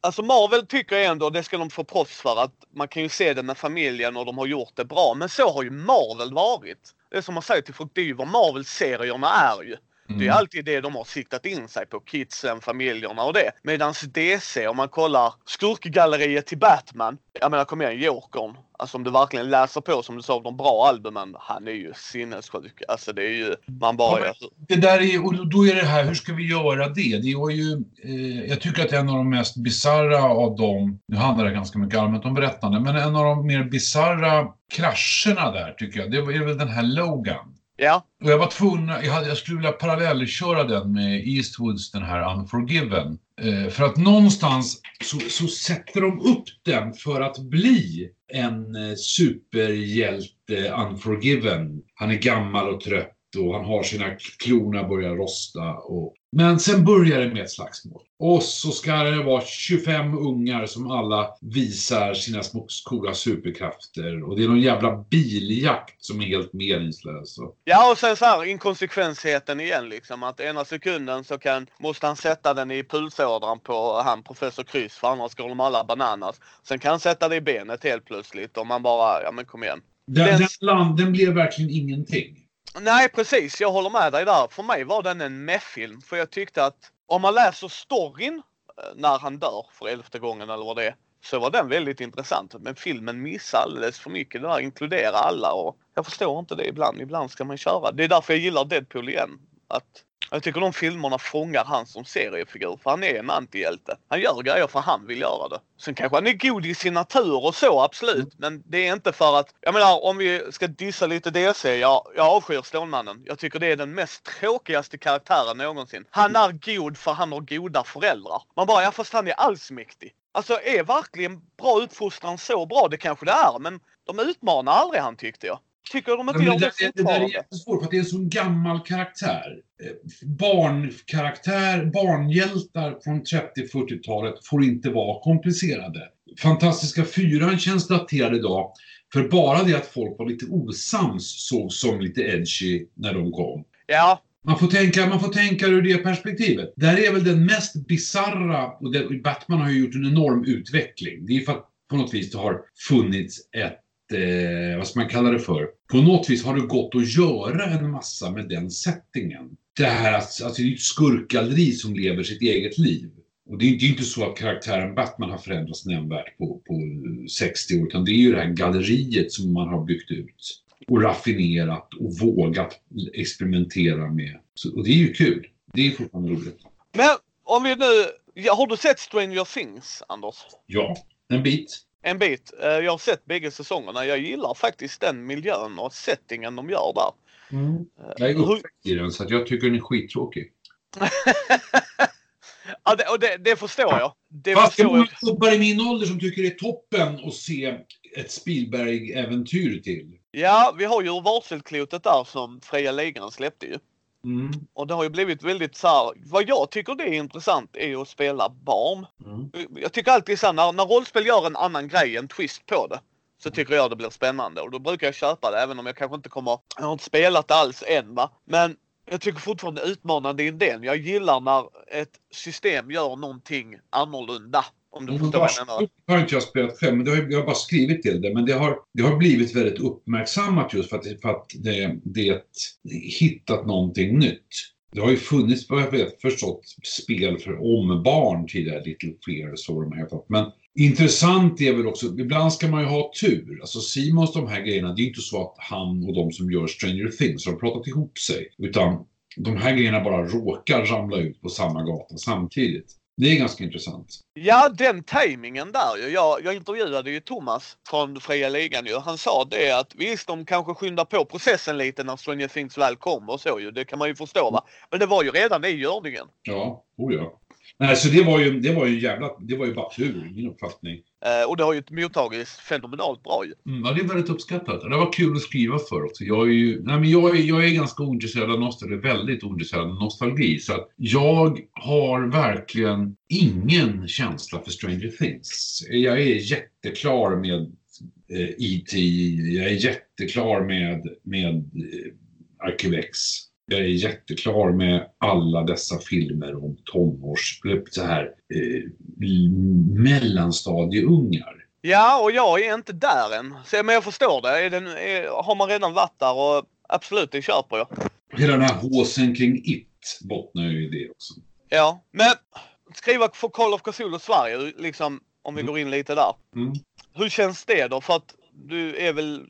S3: alltså Marvel tycker jag ändå, det ska de få proffs för, att man kan ju se det med familjen och de har gjort det bra. Men så har ju Marvel varit. Det är som man säger till folk, det är ju vad Marvel-serierna är ju. Mm. Det är mm. alltid det de har siktat in sig på, kidsen, familjerna och det. Medan DC, om man kollar skurkgalleriet till Batman, jag menar kom igen, Jokern. Alltså om du verkligen läser på som du sa de bra albumen, han är ju sinnessjuk. Alltså det är ju, man bara... Ja,
S2: det där är, och då är det här, hur ska vi göra det? Det var ju, eh, jag tycker att en av de mest bizarra av dem, nu handlar det ganska mycket allmänt om berättande, men en av de mer bizarra krascherna där tycker jag, det är väl den här Logan.
S3: Ja,
S2: Och jag var tvungen, jag, hade, jag skulle vilja parallellköra den med Eastwoods, den här Unforgiven. Eh, för att någonstans så, så sätter de upp den för att bli en eh, superhjälte Unforgiven. Han är gammal och trött och han har sina klorna börjar rosta. Och... Men sen börjar det med ett slagsmål. Och så ska det vara 25 ungar som alla visar sina små coola superkrafter. Och det är någon jävla biljakt som är helt meningslös.
S3: Ja och sen så här inkonsekvensheten igen liksom att ena sekunden så kan, måste han sätta den i pulsådran på han professor Kryss för annars går de alla bananas. Sen kan han sätta det i benet helt plötsligt och man bara, ja men kom igen.
S2: Den,
S3: Den-
S2: den, land, den blev verkligen ingenting.
S3: Nej precis, jag håller med dig där. För mig var den en meh-film. För jag tyckte att om man läser storyn eh, när han dör för elfte gången eller vad det är. Så var den väldigt intressant. Men filmen missar alldeles för mycket det där inkludera alla och jag förstår inte det ibland. Ibland ska man köra. Det är därför jag gillar Deadpool igen. Att jag tycker de filmerna fångar han som seriefigur för han är en antihjälte. Han gör grejer för han vill göra det. Sen kanske han är god i sin natur och så absolut. Men det är inte för att, jag menar om vi ska dissa lite DC, jag, jag avskyr Stålmannen. Jag tycker det är den mest tråkigaste karaktären någonsin. Han är god för han har goda föräldrar. Man bara, ja fast han är allsmäktig. Alltså är verkligen bra uppfostran så bra? Det kanske det är men de utmanar aldrig han tyckte jag. Tycker de
S2: Ja,
S3: inte
S2: men
S3: gör
S2: det,
S3: det
S2: där, det där är jättesvårt för att det är en sån gammal karaktär. Eh, Barnkaraktär, barnhjältar från 30-40-talet får inte vara komplicerade. Fantastiska fyran känns daterad idag. För bara det att folk var lite osams sågs som lite edgy när de kom.
S3: Ja,
S2: Man får, tänka, man får tänka ur det perspektivet. Där är väl den mest bizarra, och Batman har ju gjort en enorm utveckling. Det är för att på något vis det har funnits ett, eh, vad ska man kalla det för? På något vis har det gått att göra en massa med den settingen. Det här att, alltså det är ett skurkgalleri som lever sitt eget liv. Och det är är inte så att karaktären Batman har förändrats nämnvärt på, på 60 år, utan det är ju det här galleriet som man har byggt ut och raffinerat och vågat experimentera med. Så, och det är ju kul. Det är fortfarande roligt.
S3: men om vi nu, har du sett Stranger Things Anders?
S2: Ja, en bit.
S3: En bit. Eh, Jag har sett bägge säsongerna. Jag gillar faktiskt den miljön och settingen de gör där.
S2: Jag är uppväxt i den så att jag tycker den är skittråkig. [laughs]
S3: Ja, det, och det, det förstår jag. Det
S2: Fast det är
S3: förstår
S2: många
S3: jag.
S2: gubbar i min ålder som tycker det är toppen att se ett Spielberg-äventyr till.
S3: Ja, vi har ju varselklotet där som Freja Ligan släppte ju.
S2: Mm.
S3: Och det har ju blivit väldigt så här, vad jag tycker det är intressant är att spela barn.
S2: Mm.
S3: Jag tycker alltid så här, när, när rollspel gör en annan grej, en twist på det. Så tycker jag det blir spännande och då brukar jag köpa det även om jag kanske inte kommer, jag har inte spelat det alls än va. Men jag tycker fortfarande utmanande idén. Jag gillar när ett system gör någonting annorlunda. Om du förstår vad jag menar.
S2: Har inte jag spelat själv, men det har, jag har bara skrivit till det. Men det har, det har blivit väldigt uppmärksammat just för att, för att det, det hittat någonting nytt. Det har ju funnits, vad jag vet, förstått, spel för om barn tidigare, Little Fears och vad de hetat. Men intressant är väl också, ibland ska man ju ha tur. Alltså Simons de här grejerna, det är inte så att han och de som gör Stranger Things har pratat ihop sig. Utan de här grejerna bara råkar ramla ut på samma gata samtidigt. Det är ganska intressant.
S3: Ja, den tajmingen där ju. Jag, jag intervjuade ju Thomas från Fria Ligan ju. Han sa det att visst, de kanske skyndar på processen lite när Stranger Things väl kommer och så ju. Det kan man ju förstå va. Men det var ju redan i görningen.
S2: Ja, oh ja. Nej, så det var ju, det var ju jävla, det var ju bara tur i min uppfattning.
S3: Eh, och det har ju mottagits fenomenalt bra ju.
S2: Mm, ja, det är väldigt uppskattat. Det var kul att skriva för också. Jag är ju, nej men jag är, jag är ganska ointresserad av nostalgi, väldigt ointresserad av nostalgi. Så att jag har verkligen ingen känsla för Stranger Things. Jag är jätteklar med eh, E.T. Jag är jätteklar med, med eh, Arkivex. Jag är jätteklar med alla dessa filmer om tonårs, eller så här, eh, mellanstadieungar.
S3: Ja, och jag är inte där än. Så, men jag förstår det. Är den, är, har man redan varit där och absolut, det köper jag.
S2: Hela den här håsen kring It bottnar ju i det också.
S3: Ja, men skriva för Call of Cthulhu Sverige, liksom, om vi
S2: Mm.
S3: går in lite där.
S2: Mm.
S3: Hur känns det då? För att du är väl,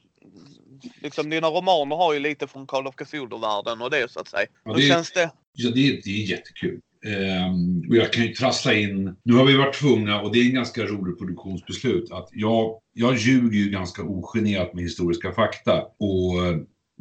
S3: liksom dina romaner har ju lite från Call of Cthulhu-världen och det så att säga.
S2: Ja,
S3: Hur
S2: det är-
S3: känns det?
S2: Ja, det, är- det är jättekul. Ehm, och jag kan ju trassla in, nu har vi varit tvungna, och det är en ganska rolig produktionsbeslut, att jag, jag ljuger ju ganska ogenerat med historiska fakta. Och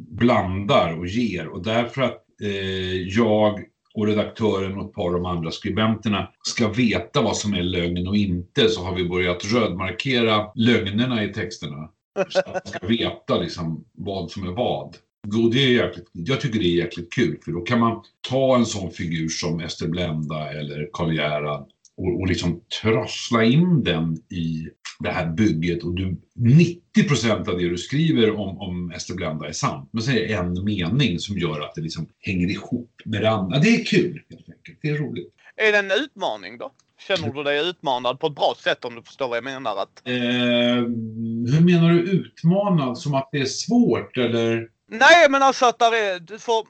S2: blandar och ger och därför att eh, jag och redaktören och ett par av de andra skribenterna ska veta vad som är lögn och inte så har vi börjat rödmarkera lögnerna i texterna. Så att man ska veta liksom vad som är vad. Och det är jäkligt, jag tycker det är jäkligt kul för då kan man ta en sån figur som Ester Blenda eller Karl Gerhard och, och liksom trassla in den i det här bygget och du, 90 procent av det du skriver om, om Ester Blenda är sant. Men sen är det en mening som gör att det liksom hänger ihop med det andra. Det är kul helt enkelt. Det är roligt.
S3: Är det en utmaning då? Känner du dig utmanad på ett bra sätt om du förstår vad jag menar? Att...
S2: Eh, hur menar du utmanad? Som att det är svårt eller?
S3: Nej, men alltså att där är, du får,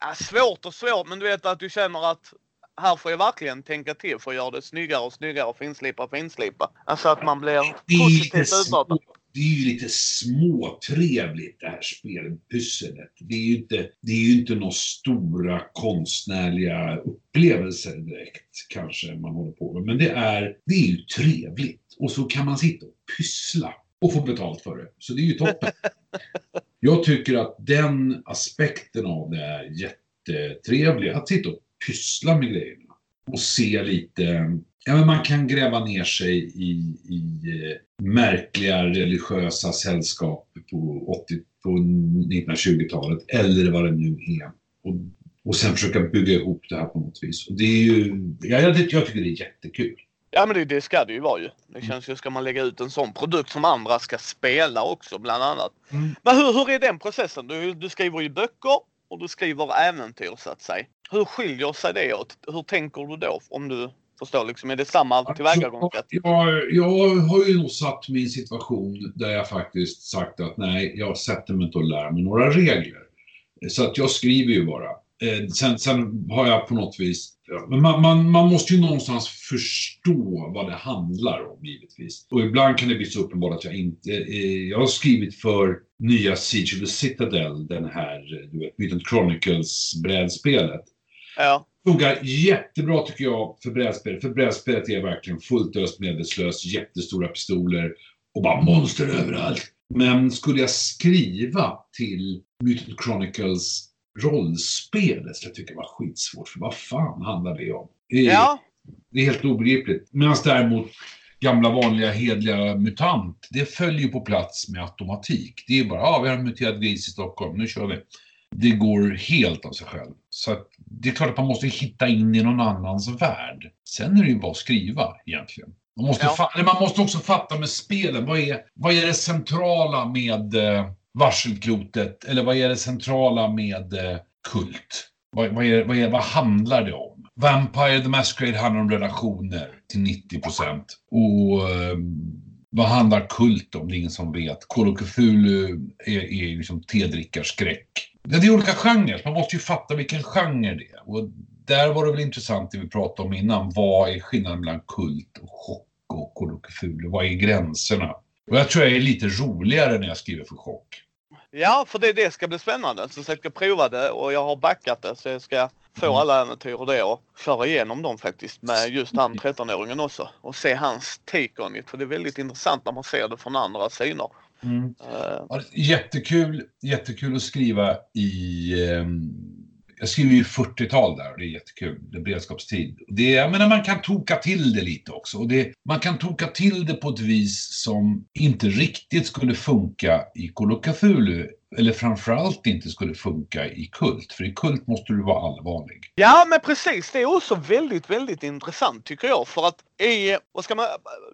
S3: ja, svårt och svårt, men du vet att du känner att här får jag verkligen tänka till för att göra det snyggare och snyggare och finslipa och finslipa. Alltså att man blir positivt
S2: små,
S3: utmatad.
S2: Det är ju lite småtrevligt det här spelet, pusslet. Det är ju inte, det är ju inte några stora konstnärliga upplevelser direkt kanske man håller på med. Men det är, det är ju trevligt. Och så kan man sitta och pyssla och få betalt för det. Så det är ju toppen. [laughs] Jag tycker att den aspekten av det är jättetrevlig. Att sitta och pyssla med grejerna. Och se lite, ja men man kan gräva ner sig i, i eh, märkliga religiösa sällskap på, 80, på 1920-talet. Eller vad det nu är. Och, och sen försöka bygga ihop det här på något vis. Och det är ju, ja, jag, jag tycker det är jättekul.
S3: Ja men det, det ska det ju vara ju. Det känns ju, ska man lägga ut en sån produkt som andra ska spela också bland annat.
S2: Mm.
S3: Men hur, hur är den processen? Du, du skriver ju böcker och du skriver äventyr så att säga. Hur skiljer sig det åt? Hur tänker du då? Om du förstår liksom, är det samma tillvägagångssätt?
S2: Jag, jag har ju nog satt en situation där jag faktiskt sagt att nej, jag sätter mig inte och lär mig några regler. Så att jag skriver ju bara. Eh, sen, sen har jag på något vis, men man, man, man måste ju någonstans förstå vad det handlar om givetvis. Och ibland kan det bli så uppenbart att jag inte, eh, jag har skrivit för nya Siege of the Citadel, den här, eh, du vet, Mutant Chronicles brädspelet.
S3: Ja.
S2: Funkar jättebra tycker jag för brädspelet. För brädspelet är verkligen fullt öst medvetslöst, jättestora pistoler och bara monster överallt. Men skulle jag skriva till Mutant Chronicles rollspelet skulle jag tycka var skitsvårt. För vad fan handlar det om? Det är,
S3: Ja.
S2: det är helt obegripligt. Medan däremot gamla vanliga hedliga MUTANT, det följer på plats med automatik. Det är bara, ja ah, vi har en muterad gris i Stockholm, nu kör vi. Det går helt av sig själv. Så att det är klart att man måste hitta in i någon annans värld. Sen är det ju bara att skriva egentligen. Man måste,
S3: Ja.
S2: fa- eller man måste också fatta med spelen, vad är, vad är det centrala med eh, varselklotet? Eller vad är det centrala med eh, kult? Vad, vad, är, vad, är, vad handlar det om? Vampire the Masquerade handlar om relationer till 90 procent. Och eh, vad handlar kult om? Det är ingen som vet. Call of Cthulhu är, är liksom tedrickarskräck. Det är olika genrer. Man måste ju fatta vilken genre det är. Och där var det väl intressant det vi pratade om innan. Vad är skillnaden mellan kult och chock och Call of Cthulhu? Vad är gränserna? Och jag tror jag är lite roligare när jag skriver för chock.
S3: Ja, för det, det ska bli spännande. Så jag ska prova det och jag har backat det så jag ska få
S2: Mm.
S3: alla äventyr och det och köra igenom dem faktiskt med just han 13-åringen också och se hans take on it. För det är väldigt intressant när man ser det från andra syner. Eh,
S2: Ja, jättekul, jättekul att skriva i... ehm, jag skriver ju 40-tal där och det är jättekul. Det är beredskapstid. Det jag menar, man kan toka till det lite också. Och det, man kan toka till det på ett vis som inte riktigt skulle funka i Call of Cthulhu. Eller framförallt inte skulle funka i Kult. För i Kult måste du vara allvarlig.
S3: Ja men precis, det är också väldigt, väldigt intressant tycker jag. För att i, vad ska man,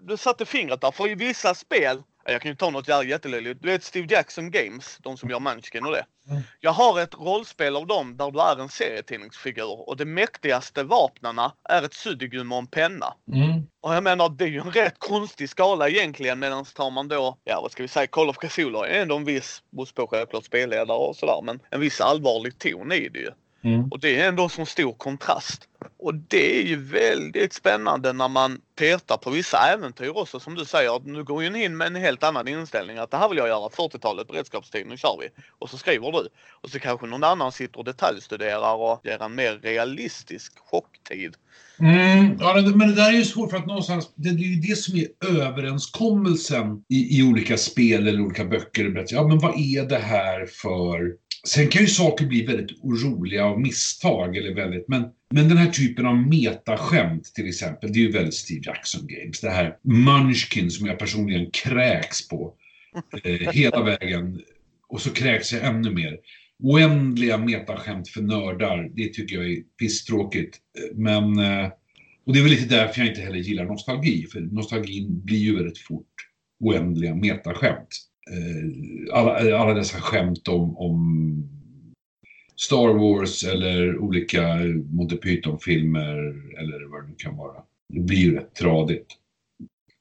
S3: du satte fingret där, för i vissa spel, jag kan ju ta något jättelöjligt. Du vet Steve Jackson Games, de som gör Munchkin och det.
S2: Mm.
S3: Jag har ett rollspel av dem där du är en serietidningsfigur och det mäktigaste vapnarna är ett suddgum och en penna.
S2: Mm.
S3: Och jag menar det är ju en rätt konstig skala egentligen medan tar man då, ja vad ska vi säga, Call of Cthulhu är ändå en viss, beror på självklart spelledare och sådär, men en viss allvarlig ton i det ju.
S2: Mm.
S3: Och det är ändå sån stor kontrast. Och det är ju väldigt spännande när man petar på vissa äventyr också som du säger. Nu går ju in med en helt annan inställning att det här vill jag göra 40-talet beredskapstid, nu kör vi. Och så skriver du. Och så kanske någon annan sitter och detaljstuderar och ger en mer realistisk chocktid.
S2: Mm, ja, men det där är ju svårt för att någonstans, det, är ju det som är överenskommelsen i, i olika spel eller olika böcker. Ja, men vad är det här för Sen kan ju saker bli väldigt roliga av misstag, eller väldigt, men, men den här typen av metaskämt till exempel, det är ju väldigt Steve Jackson Games. Det här Munchkin som jag personligen kräks på eh, [laughs] hela vägen. Och så kräks jag ännu mer. Oändliga metaskämt för nördar, det tycker jag är pisstråkigt. Men, eh, och det är väl lite därför jag inte heller gillar nostalgi, för nostalgin blir ju väldigt fort oändliga metaskämt. Eh, alla, alla dessa skämt om, om Star Wars eller olika Monty Python-filmer eller vad det nu kan vara. Det blir ju rätt tradigt.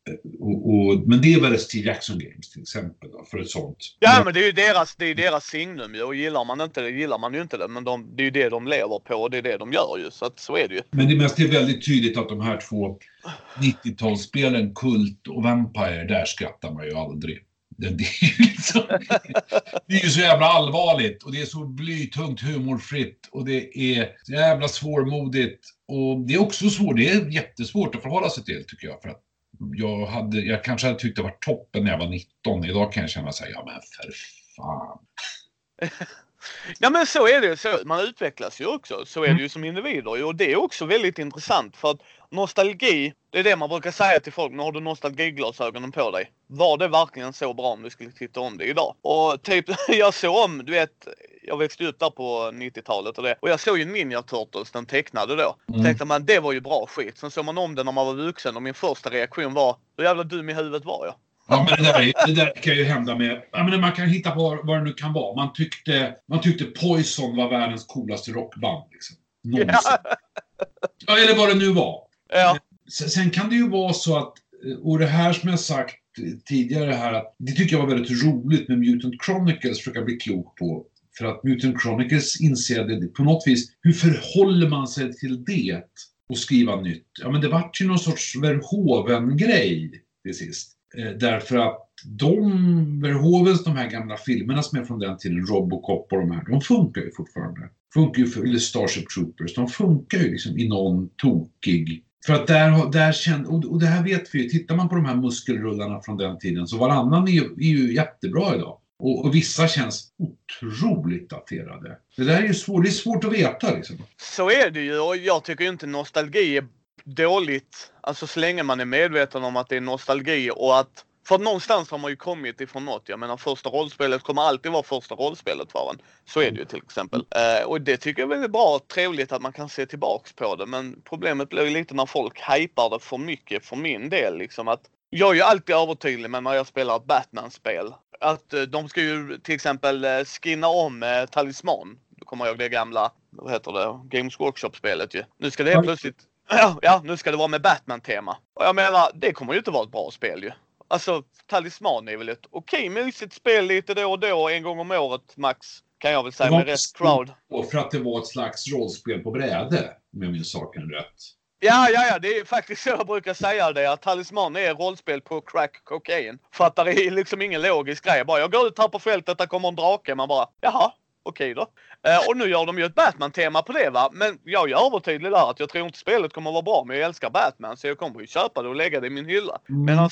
S2: Eh, och, och, men det är väl Steve Jackson Games till exempel då, för ett sånt.
S3: Ja men det är ju deras, det är deras signum ju och gillar man inte det gillar man ju inte det. Men de, det är ju det de lever på och det är det de gör ju. Så att så är det ju.
S2: Men det mest är väldigt tydligt att de här två 90-talsspelen, Kult och Vampire, där skrattar man ju aldrig. Det, det, är liksom, det är ju så jävla allvarligt och det är så blytungt humorfritt och det är så jävla svårmodigt. Och det är också svårt, det är jättesvårt att förhålla sig till tycker jag. För att jag, hade, jag kanske hade tyckt det var toppen när jag var 19. Idag kan jag känna sig, ja men för fan.
S3: Ja men så är det så Man utvecklas ju också. Så är det ju som individer. Och det är också väldigt intressant för att nostalgi, det är det man brukar säga till folk. Nu har du nostalgiglasögonen på dig. Var det verkligen så bra om du skulle titta om det idag? Och typ, [laughs] jag såg om, du vet, jag växte upp där på 90-talet och det. Och jag såg ju Ninja Turtles, den tecknade då. Mm. Tänkte man, det var ju bra skit. Sen såg man om den när man var vuxen och min första reaktion var, hur jävla dum i huvudet var jag?
S2: Ja, men det där, det där kan ju hända med... Jag menar, man kan hitta på vad det nu kan vara. Man tyckte, man tyckte Poison var världens coolaste rockband. Liksom. Någonsin. Ja. eller vad det nu var.
S3: Ja.
S2: Sen kan det ju vara så att, och det här som jag sagt tidigare här, att det tycker jag var väldigt roligt med Mutant Chronicles, försöka bli klok på. För att Mutant Chronicles inser det på något vis, hur förhåller man sig till det och skriva nytt? Ja men det vart ju någon sorts Verhoeven-grej till sist. Eh, därför att de, Verhovens, de här gamla filmerna som är från den tiden, Robocop och de här, de funkar ju fortfarande. Funkar ju för, eller Starship Troopers, de funkar ju liksom i någon tokig för att där, där känd, och det här vet vi ju, tittar man på de här muskelrullarna från den tiden så varannan är ju, är ju jättebra idag. Och, och, vissa känns otroligt daterade. Det där är ju svårt, det är svårt att veta liksom.
S3: Så är det ju och jag tycker inte nostalgi är dåligt. Alltså så länge man är medveten om att det är nostalgi och att för någonstans har man ju kommit ifrån något. Jag menar första rollspelet kommer alltid vara första rollspelet för en. Så är det ju till exempel. Eh, och det tycker jag är väldigt bra och trevligt att man kan se tillbaks på det. Men problemet blir ju lite när folk hypar det för mycket för min del. Liksom att jag är ju alltid övertydlig med när jag spelar ett Batman-spel. Att eh, de ska ju till exempel eh, skinna om eh, Talisman. Du kommer ihåg det gamla, vad heter det, Games Workshop-spelet ju. Nu ska det helt plötsligt Ja, ja, nu ska det vara med Batman-tema. Och jag menar, det kommer ju inte vara ett bra spel ju. Alltså, Talisman är väl ett okej okay, mysigt spel lite då och då, en gång om året max. Kan jag väl säga med rätt crowd.
S2: Och för att det var ett slags rollspel på bräde, om jag minns saken rätt.
S3: Ja, ja, ja, det är faktiskt så jag brukar säga det. Att Talisman är rollspel på crack cocaine. För att det är liksom ingen logisk grej. Bara jag går ut här på fältet, där kommer en drake. Man bara, jaha, okej då. Eh, och nu gör de ju ett Batman-tema på det va. Men jag är övertydlig där att jag tror inte spelet kommer att vara bra. Men jag älskar Batman så jag kommer ju köpa det och lägga det i min hylla. Mm. Men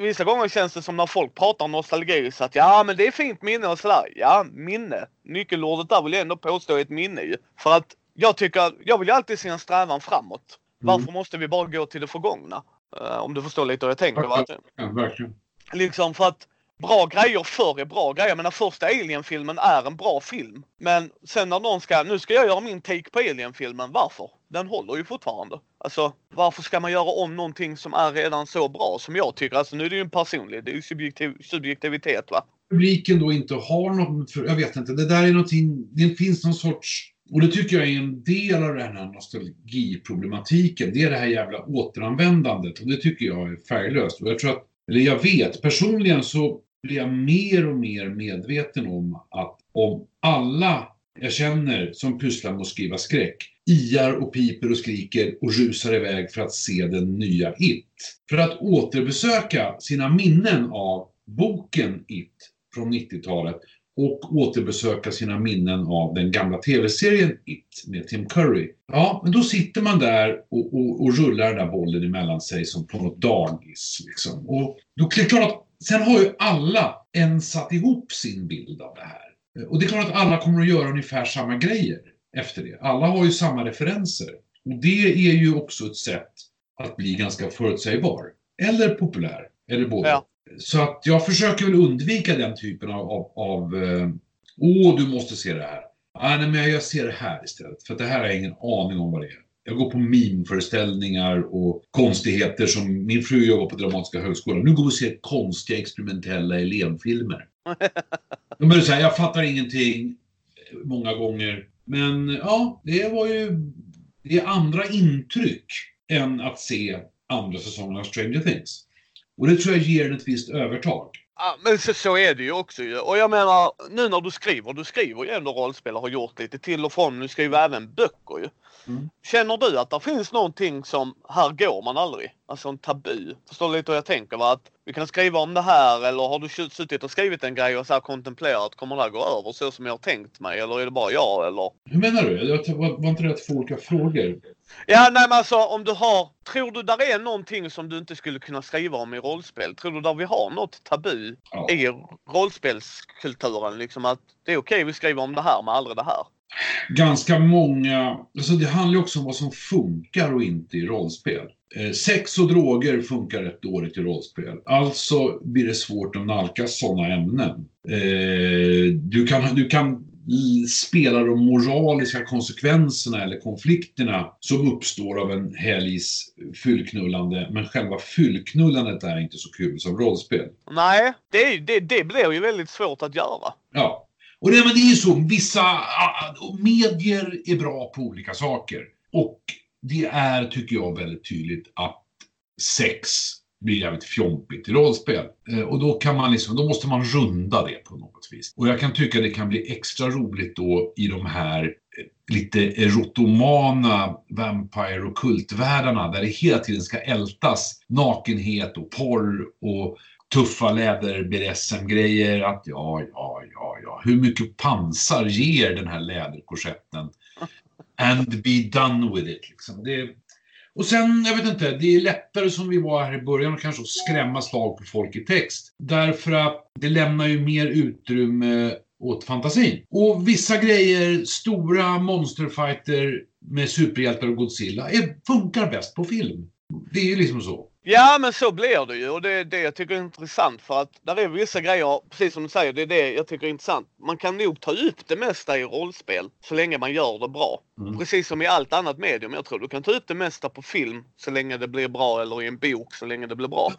S3: vissa gånger känns det som när folk pratar nostalgi så att ja men det är fint minne och sådär. Ja, minne. Nyckelordet där vill jag ändå påstå är ett minne ju. För att jag tycker, jag vill ju alltid se en strävan framåt. Mm. Varför måste vi bara gå till det förgångna? Uh, om du förstår lite hur jag tänker.
S2: Va? Ja, verkligen.
S3: Liksom för att bra grejer förr är bra grejer. Men den första Alien-filmen är en bra film. Men sen när någon ska, nu ska jag göra min take på Alien-filmen. Varför? Den håller ju fortfarande. Alltså varför ska man göra om någonting som är redan så bra som jag tycker? Alltså nu är det ju en personlig, det är ju subjektiv, subjektivitet va.
S2: Publiken då inte har något, för, jag vet inte, det där är någonting, det finns någon sorts och det tycker jag är en del av den här nostalgiproblematiken. Det är det här jävla återanvändandet och det tycker jag är färglöst. Och jag tror att, eller jag vet, personligen så blir jag mer och mer medveten om att om alla jag känner som pysslar med att skriva skräck iar och piper och skriker och rusar iväg för att se den nya It. För att återbesöka sina minnen av boken It från 90-talet och återbesöka sina minnen av den gamla tv-serien It med Tim Curry. Ja, men då sitter man där och, och, och rullar den där bollen emellan sig som på något dagis. Liksom. Och då är det klart att Sen har ju alla en satt ihop sin bild av det här. Och det är klart att alla kommer att göra ungefär samma grejer efter det. Alla har ju samma referenser. Och det är ju också ett sätt att bli ganska förutsägbar. Eller populär. Eller både.
S3: Ja.
S2: Så att jag försöker väl undvika den typen av, av, av eh, Åh, du måste se det här. Ah, nej, men jag ser det här istället. För det här har jag ingen aning om vad det är. Jag går på meme-föreställningar och konstigheter som min fru jobbar på Dramatiska högskolan. Nu går vi och ser konstiga experimentella elevfilmer. De så här, jag fattar ingenting många gånger. Men ja, det var ju det är andra intryck än att se andra säsongen av Stranger Things. Och det tror jag ger den ett visst övertag.
S3: Ja, men så, så är det ju också. Och jag menar, nu när du skriver, du skriver ju ändå rollspel och har gjort lite till och från. Du skriver även böcker ju.
S2: Mm.
S3: Känner du att det finns någonting som, här går man aldrig? Alltså en tabu. Förstår du lite hur jag tänker? Va? Att vi kan skriva om det här eller har du suttit och skrivit en grej och så här kontemplerat, kommer det här gå över så som jag har tänkt mig? Eller är det bara jag eller?
S2: Hur menar du? Jag var, var inte det två olika frågor?
S3: Ja, nej men alltså om du har, tror du där är någonting som du inte skulle kunna skriva om i rollspel? Tror du där vi har något tabu
S2: Ja.
S3: i rollspelskulturen? Liksom att det är okej vi skriver om det här men aldrig det här.
S2: Ganska många... Alltså det handlar också om vad som funkar och inte i rollspel. Eh, sex och droger funkar rätt dåligt i rollspel. Alltså blir det svårt att nalkas sådana ämnen. Eh, du, kan, du kan spela de moraliska konsekvenserna eller konflikterna som uppstår av en helgs fyllknullande. Men själva fyllknullandet är inte så kul som rollspel.
S3: Nej, det, det, det blir ju väldigt svårt att göra.
S2: Ja. Och det, men det är ju så, vissa medier är bra på olika saker. Och det är, tycker jag, väldigt tydligt att sex blir jävligt fjompigt i rollspel. Eh, och då kan man liksom, då måste man runda det på något vis. Och jag kan tycka det kan bli extra roligt då i de här eh, lite erotomana Vampire och kultvärldarna där det hela tiden ska ältas nakenhet och porr och tuffa läder-BDSM-grejer. Att ja, ja, ja, ja. Hur mycket pansar ger den här läderkorsetten? And be done with it. Liksom. Det, och sen, jag vet inte, det är lättare som vi var här i början och kanske att skrämma slag på folk i text. Därför att det lämnar ju mer utrymme åt fantasin. Och vissa grejer, stora monsterfighter med superhjältar och Godzilla, är, funkar bäst på film. Det är ju liksom så.
S3: Ja men så blir det ju och det är det jag tycker är intressant för att där är vissa grejer, precis som du säger, det är det jag tycker är intressant. Man kan nog ta upp det mesta i rollspel så länge man gör det bra.
S2: Mm.
S3: Precis som i allt annat medium. Jag tror du kan ta upp det mesta på film så länge det blir bra eller i en bok så länge det blir bra.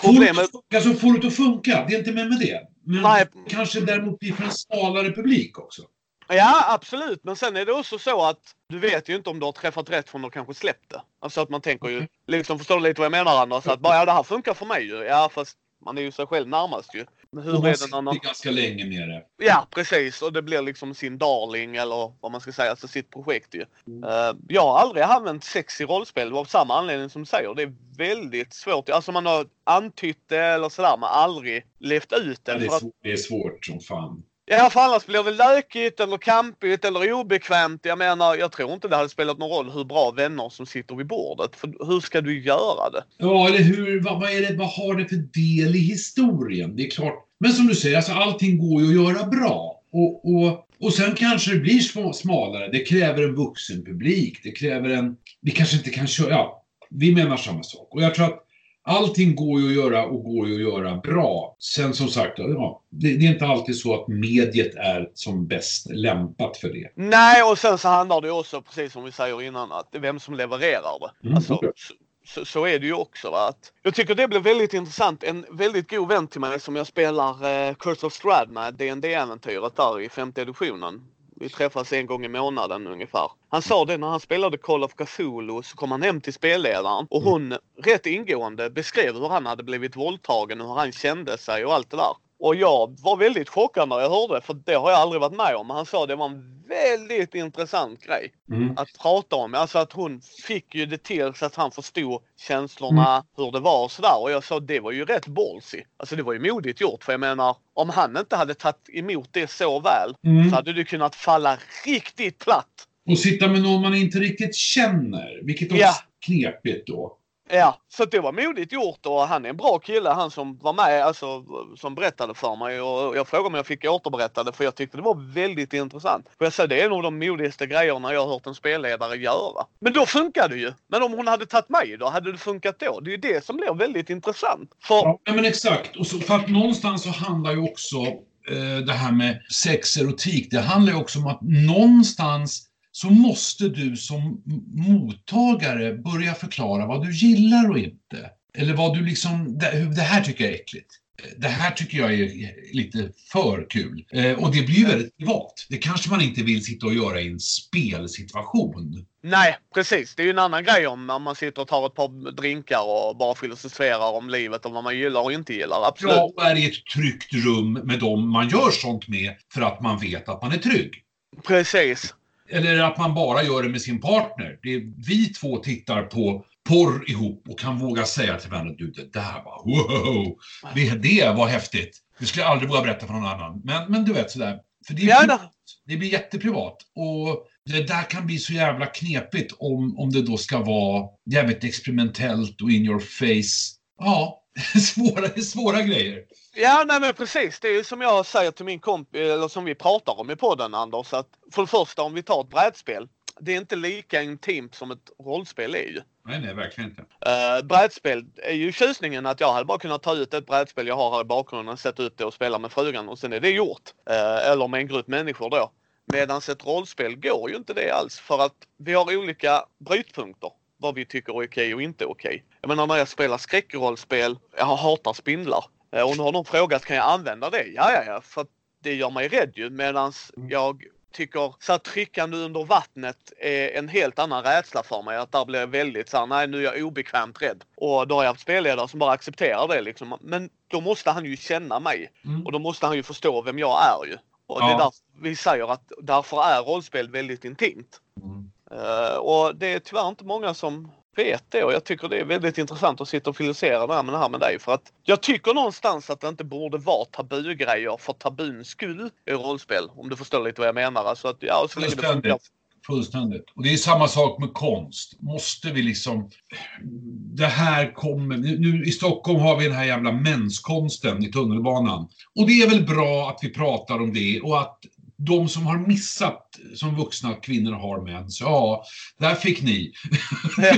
S3: Problemet...
S2: Alltså, få det att funka, det är inte med med det. Men
S3: Nej.
S2: kanske däremot blir för en smalare publik också.
S3: Ja absolut men sen är det också så att du vet ju inte om du har träffat rätt från du kanske släppt det. Alltså att man tänker ju, liksom förstår du lite vad jag menar Anders? Att bara ja det här funkar för mig ju. Ja fast man är ju sig själv närmast ju. Men hur
S2: man
S3: är det när
S2: sitter ganska länge med det.
S3: Ja precis och det blir liksom sin darling eller vad man ska säga, alltså sitt projekt ju.
S2: Mm.
S3: Eh, jag har aldrig använt sex i rollspel av samma anledning som du säger. Det är väldigt svårt. Alltså man har antytt det eller sådär men aldrig levt ut det.
S2: Ja, det, är
S3: att,
S2: det är svårt som fan
S3: ja för annars blir det lökigt eller kampigt eller obekvämt. Jag menar jag tror inte det hade spelat någon roll hur bra vänner som sitter vid bordet. För hur ska du göra det?
S2: Ja, eller hur? Vad, vad, är det, vad har det för del i historien? Det är klart. Men som du säger, alltså, allting går ju att göra bra. Och, och, och sen kanske det blir smalare. Det kräver en vuxen publik. Det kräver en... Vi kanske inte kan köra... Ja, vi menar samma sak. Och jag tror att allting går ju att göra och går ju att göra bra. Sen som sagt, ja, det, det är inte alltid så att mediet är som bäst lämpat för det.
S3: Nej och sen så handlar det ju också precis som vi säger innan att vem som levererar det.
S2: Mm,
S3: Alltså,
S2: okej.
S3: så, så, är det ju också. Va? Att jag tycker det blir väldigt intressant. En väldigt god vän till mig som jag spelar eh, Curse of Strahd med, dd äventyret där i femte editionen. Vi träffas en gång i månaden ungefär. Han sa det när han spelade Call of Cthulhu så kom han hem till spelledaren och hon rätt ingående beskrev hur han hade blivit våldtagen och hur han kände sig och allt det där. Och jag var väldigt chockad när jag hörde för det har jag aldrig varit med om. Han sa det var en väldigt intressant grej
S2: Mm.
S3: att prata om. Alltså att hon fick ju det till så att han förstod känslorna, hur det var och sådär. Och jag sa det var ju rätt ballsy. Alltså det var ju modigt gjort för jag menar om han inte hade tagit emot det så väl
S2: Mm.
S3: så hade du kunnat falla riktigt platt.
S2: Och sitta med någon man inte riktigt känner, vilket också
S3: Ja.
S2: knepigt då.
S3: Ja, så det var modigt gjort och han är en bra kille han som var med, alltså som berättade för mig och jag frågade om jag fick återberätta det för jag tyckte det var väldigt intressant. För jag sa det är nog de modigaste grejerna jag har hört en spelledare göra. Men då funkar det ju. Men om hon hade tagit mig då, hade det funkat då? Det är ju det som blir väldigt intressant. För...
S2: Ja, men exakt. Och så, för att någonstans så handlar ju också eh, det här med sex, erotik, det handlar ju också om att någonstans så måste du som mottagare börja förklara vad du gillar och inte. Eller vad du liksom, det, här tycker jag är äckligt. Det här tycker jag är lite för kul. Eh, och det blir ju väldigt privat. Det kanske man inte vill sitta och göra i en spelsituation.
S3: Nej, precis. Det är ju en annan grej om man sitter och tar ett par drinkar och bara filosoferar om livet och vad man gillar och inte gillar. Absolut.
S2: Ja, och är i ett tryggt rum med dem man gör sånt med för att man vet att man är trygg.
S3: Precis.
S2: Eller att man bara gör det med sin partner. Det är, vi två tittar på porr ihop och kan våga säga till varandra, du det där var wow, det, det var häftigt. Det skulle jag aldrig våga berätta för någon annan. Men, men du vet sådär. För det, är det blir jätteprivat. Och det där kan bli så jävla knepigt om, om det då ska vara jävligt experimentellt och in your face. Ja, [laughs] svåra, svåra grejer.
S3: Ja, nej men precis. Det är ju som jag säger till min kompis, eller som vi pratar om i podden Anders, att för det första om vi tar ett brädspel. Det är inte lika intimt som ett rollspel är ju.
S2: Nej, nej, verkligen inte.
S3: Uh, brädspel är ju tjusningen att jag hade bara kunnat ta ut ett brädspel jag har här i bakgrunden, sätta ut det och spela med frugan och sen är det gjort. Uh, eller med en grupp människor då. Medan ett rollspel går ju inte det alls för att vi har olika brytpunkter. Vad vi tycker är okej och inte okej. Jag menar när jag spelar skräckrollspel, jag hatar spindlar. Uh, och nu har någon frågat, kan jag använda det? Ja, ja, ja. För det gör mig rädd ju. Medans mm. jag tycker så här, tryckande under vattnet är en helt annan rädsla för mig. Att där blir jag väldigt så här, nej nu är jag obekvämt rädd. Och då har jag haft spelledare som bara accepterar det liksom. Men då måste han ju känna mig. Mm. Och då måste han ju förstå vem jag är ju. Och ja. det är därför vi säger att därför är rollspel väldigt intimt. Mm. Uh, och det är tyvärr inte många som vet det och jag tycker det är väldigt intressant att sitta och filosofera det här med det här med dig. För att jag tycker någonstans att det inte borde vara tabugrejer för tabuns skull i rollspel. Om du förstår lite vad jag menar. Alltså att, ja, så länge det funkar.
S2: Fullständigt. Och det är samma sak med konst. Måste vi liksom... Det här kommer... Nu i Stockholm har vi den här jävla menskonsten i tunnelbanan. Och det är väl bra att vi pratar om det och att de som har missat som vuxna kvinnor har mens, ja, där fick ni. [laughs]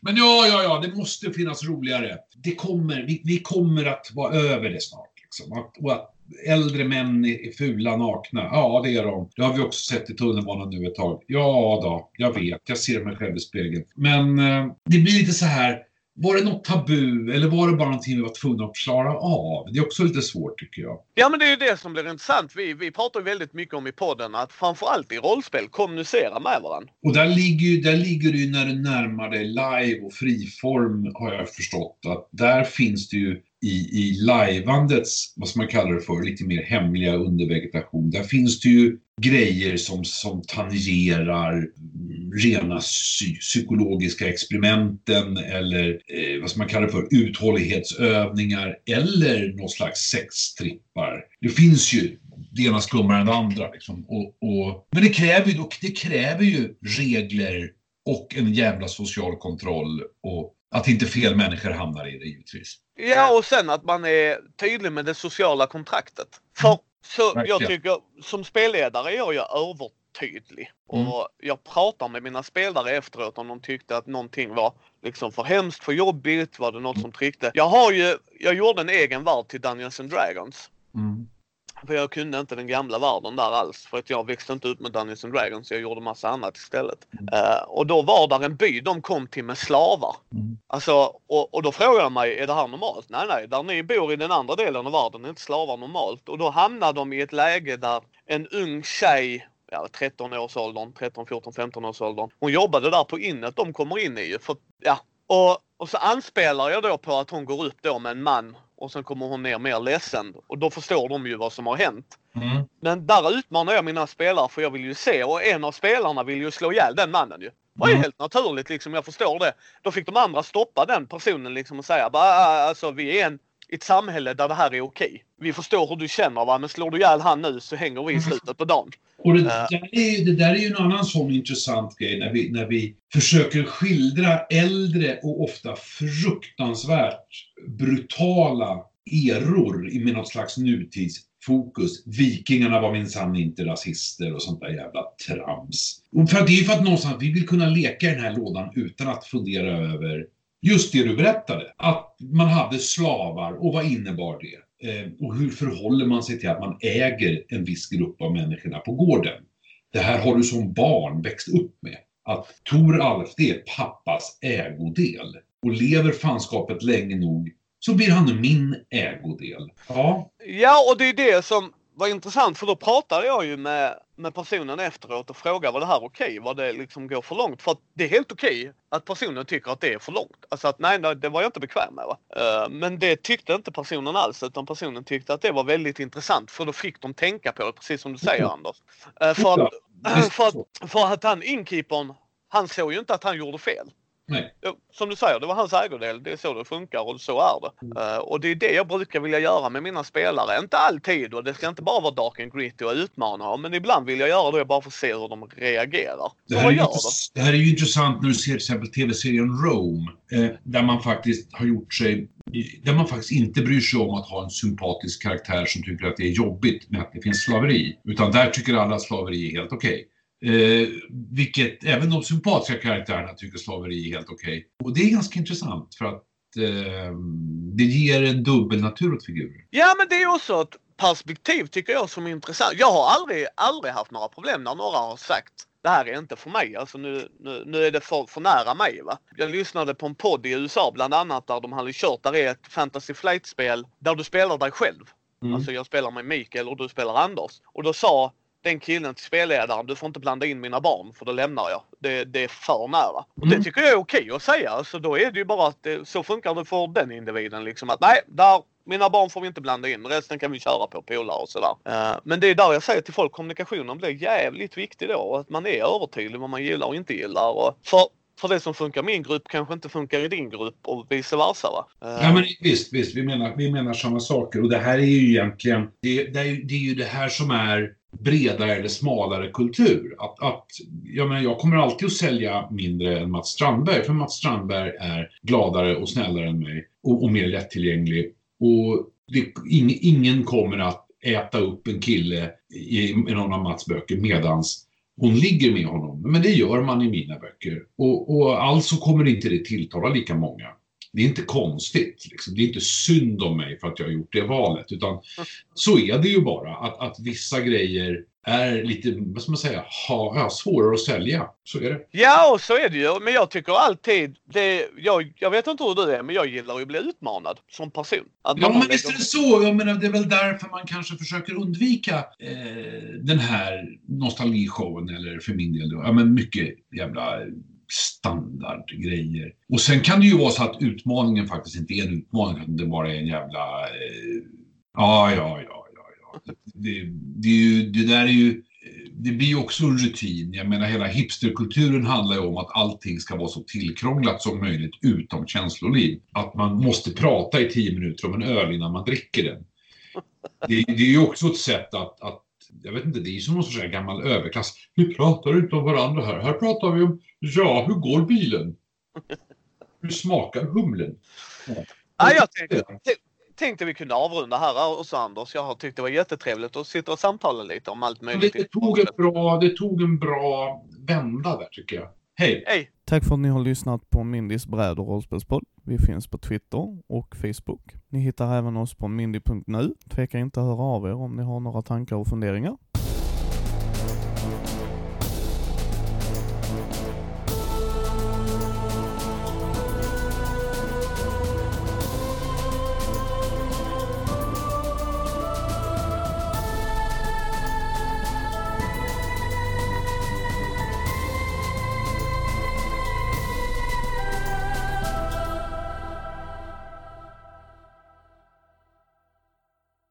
S2: Men ja, ja, ja, det måste finnas roligare. Det kommer, vi, vi kommer att vara över det snart. Liksom. Att, och att äldre män är fula nakna, ja det är de. Det har vi också sett i tunnelbanan nu ett tag. Ja då, jag vet, jag ser mig själv i spegeln. Men eh, det blir lite så här, var det något tabu eller var det bara någonting vi var tvungna att klara av? Det är också lite svårt tycker jag.
S3: Ja men det är ju det som blir intressant. Vi, vi pratar väldigt mycket om i podden att framförallt i rollspel kommunicera med varandra.
S2: Och där ligger, där ligger det ju när du närmar dig live och friform har jag förstått att där finns det ju i, i lajvandets, vad ska man kalla det för, lite mer hemliga undervegetation. Där finns det ju grejer som, som tangerar mm, rena psy psykologiska experimenten eller eh, vad ska man kalla det för, uthållighetsövningar eller någon slags sextrippar. Det finns ju det ena skummare än det andra. Liksom. Och, och, men det kräver, ju, det kräver ju regler och en jävla social kontroll och att inte fel människor hamnar i det givetvis.
S3: Ja, och sen att man är tydlig med det sociala kontraktet. För så Verkligen. jag tycker som spelledare är jag ju övertydlig. Mm. Och jag pratar med mina spelare efteråt om de tyckte att någonting var liksom för hemskt, för jobbigt, var det något mm. som tryckte. Jag har ju, jag gjorde en egen värld till Dungeons and Dragons. Mm. För jag kunde inte den gamla världen där alls. För att jag växte inte upp med Dungeons and Dragons. Jag gjorde massa annat istället. Mm. Uh, och då var där en by de kom till med slavar. Mm. Alltså, och, och då frågade jag mig, är det här normalt? Nej, nej, där ni bor i den andra delen av världen är inte slavar normalt. Och då hamnade de i ett läge där en ung tjej ja, 13 års åldern, 13, 14, 15 års åldern. Hon jobbade där på innet de kommer in i. För, ja. och, och så anspelar jag då på att hon går upp då med en man och sen kommer hon ner mer ledsen och då förstår de ju vad som har hänt. Mm. Men där utmanar jag mina spelare för jag vill ju se och en av spelarna vill ju slå ihjäl den mannen ju. Det är mm. helt naturligt liksom, jag förstår det. Då fick de andra stoppa den personen liksom och säga bara ah, alltså vi är en i ett samhälle där det här är okej. Vi förstår hur du känner va, men slår du ihjäl han nu så hänger vi i slutet på dagen.
S2: Och det,
S3: Ja.
S2: där är, det där är ju en annan sån intressant grej när vi, när vi försöker skildra äldre och ofta fruktansvärt brutala eror med något slags nutidsfokus. Vikingarna var minsann inte rasister och sånt där jävla trams. Och för att det är ju för att någonstans vi vill kunna leka i den här lådan utan att fundera över just det du berättade. Att man hade slavar och vad innebar det? Eh, och hur förhåller man sig till att man äger en viss grupp av människorna på gården? Det här har du som barn växt upp med. Att Tor Alf, det är pappas ägodel. Och lever fanskapet länge nog så blir han min ägodel. Ja,
S3: Ja, och det är det som var intressant för då pratade jag ju med, med personen efteråt och frågade var det här okej? Var det liksom går för långt? För att det är helt okej att personen tycker att det är för långt. Alltså att nej, det var jag inte bekväm med. Va? Eh, men det tyckte inte personen alls utan personen tyckte att det var väldigt intressant för då fick de tänka på det precis som du säger
S2: Mm.
S3: Anders. Eh, för, att, [clears throat] för, att, för att han inkeepern, han såg ju inte att han gjorde fel.
S2: Nej.
S3: Som du säger, det var hans ägodel. Det är så det funkar och så är det. Eh, och det är det jag brukar vilja göra med mina spelare. Inte alltid och det ska inte bara vara dark and gritty och utmana dem. Men ibland vill jag göra det bara för att se hur de reagerar.
S2: Det här,
S3: gör
S2: det här är ju intressant när du ser till exempel tv-serien Rome. Eh, där man faktiskt har gjort sig... Där man faktiskt inte bryr sig om att ha en sympatisk karaktär som tycker att det är jobbigt med att det finns slaveri. Utan där tycker alla att slaveri är helt okej. Eh, vilket även de sympatiska karaktärerna tycker slaveri är helt okej. Och det är ganska intressant för att eh, det ger en dubbelnatur åt figurer.
S3: Ja men det är också ett perspektiv tycker jag som är intressant. Jag har aldrig, aldrig haft några problem när några har sagt det här är inte för mig. Alltså nu, nu, nu är det för, för nära mig. Va? Jag lyssnade på en podd i USA bland annat där de hade kört, där är ett Fantasy Flight-spel där du spelar dig själv.
S2: Mm.
S3: Alltså jag spelar med Mikael och du spelar Anders. Och då sa den killen till spelledaren, du får inte blanda in mina barn för då lämnar jag. Det, det är för nära. Och det
S2: Mm.
S3: tycker jag är okej att säga. Alltså då är det ju bara att det, så funkar det för den individen liksom att nej, där, mina barn får vi inte blanda in. Resten kan vi köra på polare och sådär. Eh, men det är där jag säger till folk, kommunikationen blir jävligt viktig då. Att man är övertydlig vad man gillar och inte gillar. Och för, för det som funkar i min grupp kanske inte funkar i din grupp och vice versa va. Eh,
S2: Ja, men visst, visst vi, menar, vi menar samma saker. Och det här är ju egentligen, det, det, är, det är ju det här som är bredare eller smalare kultur. Att, att, jag, menar, jag kommer alltid att sälja mindre än Mats Strandberg, för Mats Strandberg är gladare och snällare än mig och, och mer lättillgänglig. Och det, ing, ingen kommer att äta upp en kille i, i någon av Mats böcker medans hon ligger med honom. Men det gör man i mina böcker. Och, och alltså kommer inte det tilltala lika många det är inte konstigt. Liksom. Det är inte synd om mig för att jag har gjort det valet. Utan så är det ju bara. Att, att vissa grejer är lite, vad ska man säga, ha, svårare att sälja. Så är det.
S3: Ja, och så är det ju. Men jag tycker alltid, det, jag, jag vet inte hur du är, men jag gillar ju att bli utmanad som person. Att
S2: Ja, men visst är
S3: lägger-
S2: det så. Jag menar, det är väl därför man kanske försöker undvika eh, den här nostalgishowen. Eller för min del då, ja men mycket jävla standardgrejer. Och sen kan det ju vara så att utmaningen faktiskt inte är en utmaning, utan det bara är en jävla... Eh, ja, ja, ja, ja, ja. Det, det, är ju, det där är ju... Eh, det blir ju också en rutin. Jag menar hela hipsterkulturen handlar ju om att allting ska vara så tillkrånglat som möjligt utom känsloliv. Att man måste prata i tio minuter om en öl innan man dricker den. Det, det är ju också ett sätt att, att jag vet inte, det är ju som någon sorts gammal överklass. Vi pratar inte om varandra här. Här pratar vi om, ja, hur går bilen? Hur smakar humlen?
S3: Ja, jag tänkte, tänkte vi kunde avrunda här också Anders. Jag har tyckt det var jättetrevligt att sitta och samtala lite om allt möjligt.
S2: Det, det, tog en bra, det tog en bra vända där tycker jag. Hej!
S3: Hej!
S1: Tack för att ni har lyssnat på Mindys bräd och rollspelspodd. Vi finns på Twitter och Facebook. Ni hittar även oss på mindy.nu. Tveka inte att höra av er om ni har några tankar och funderingar.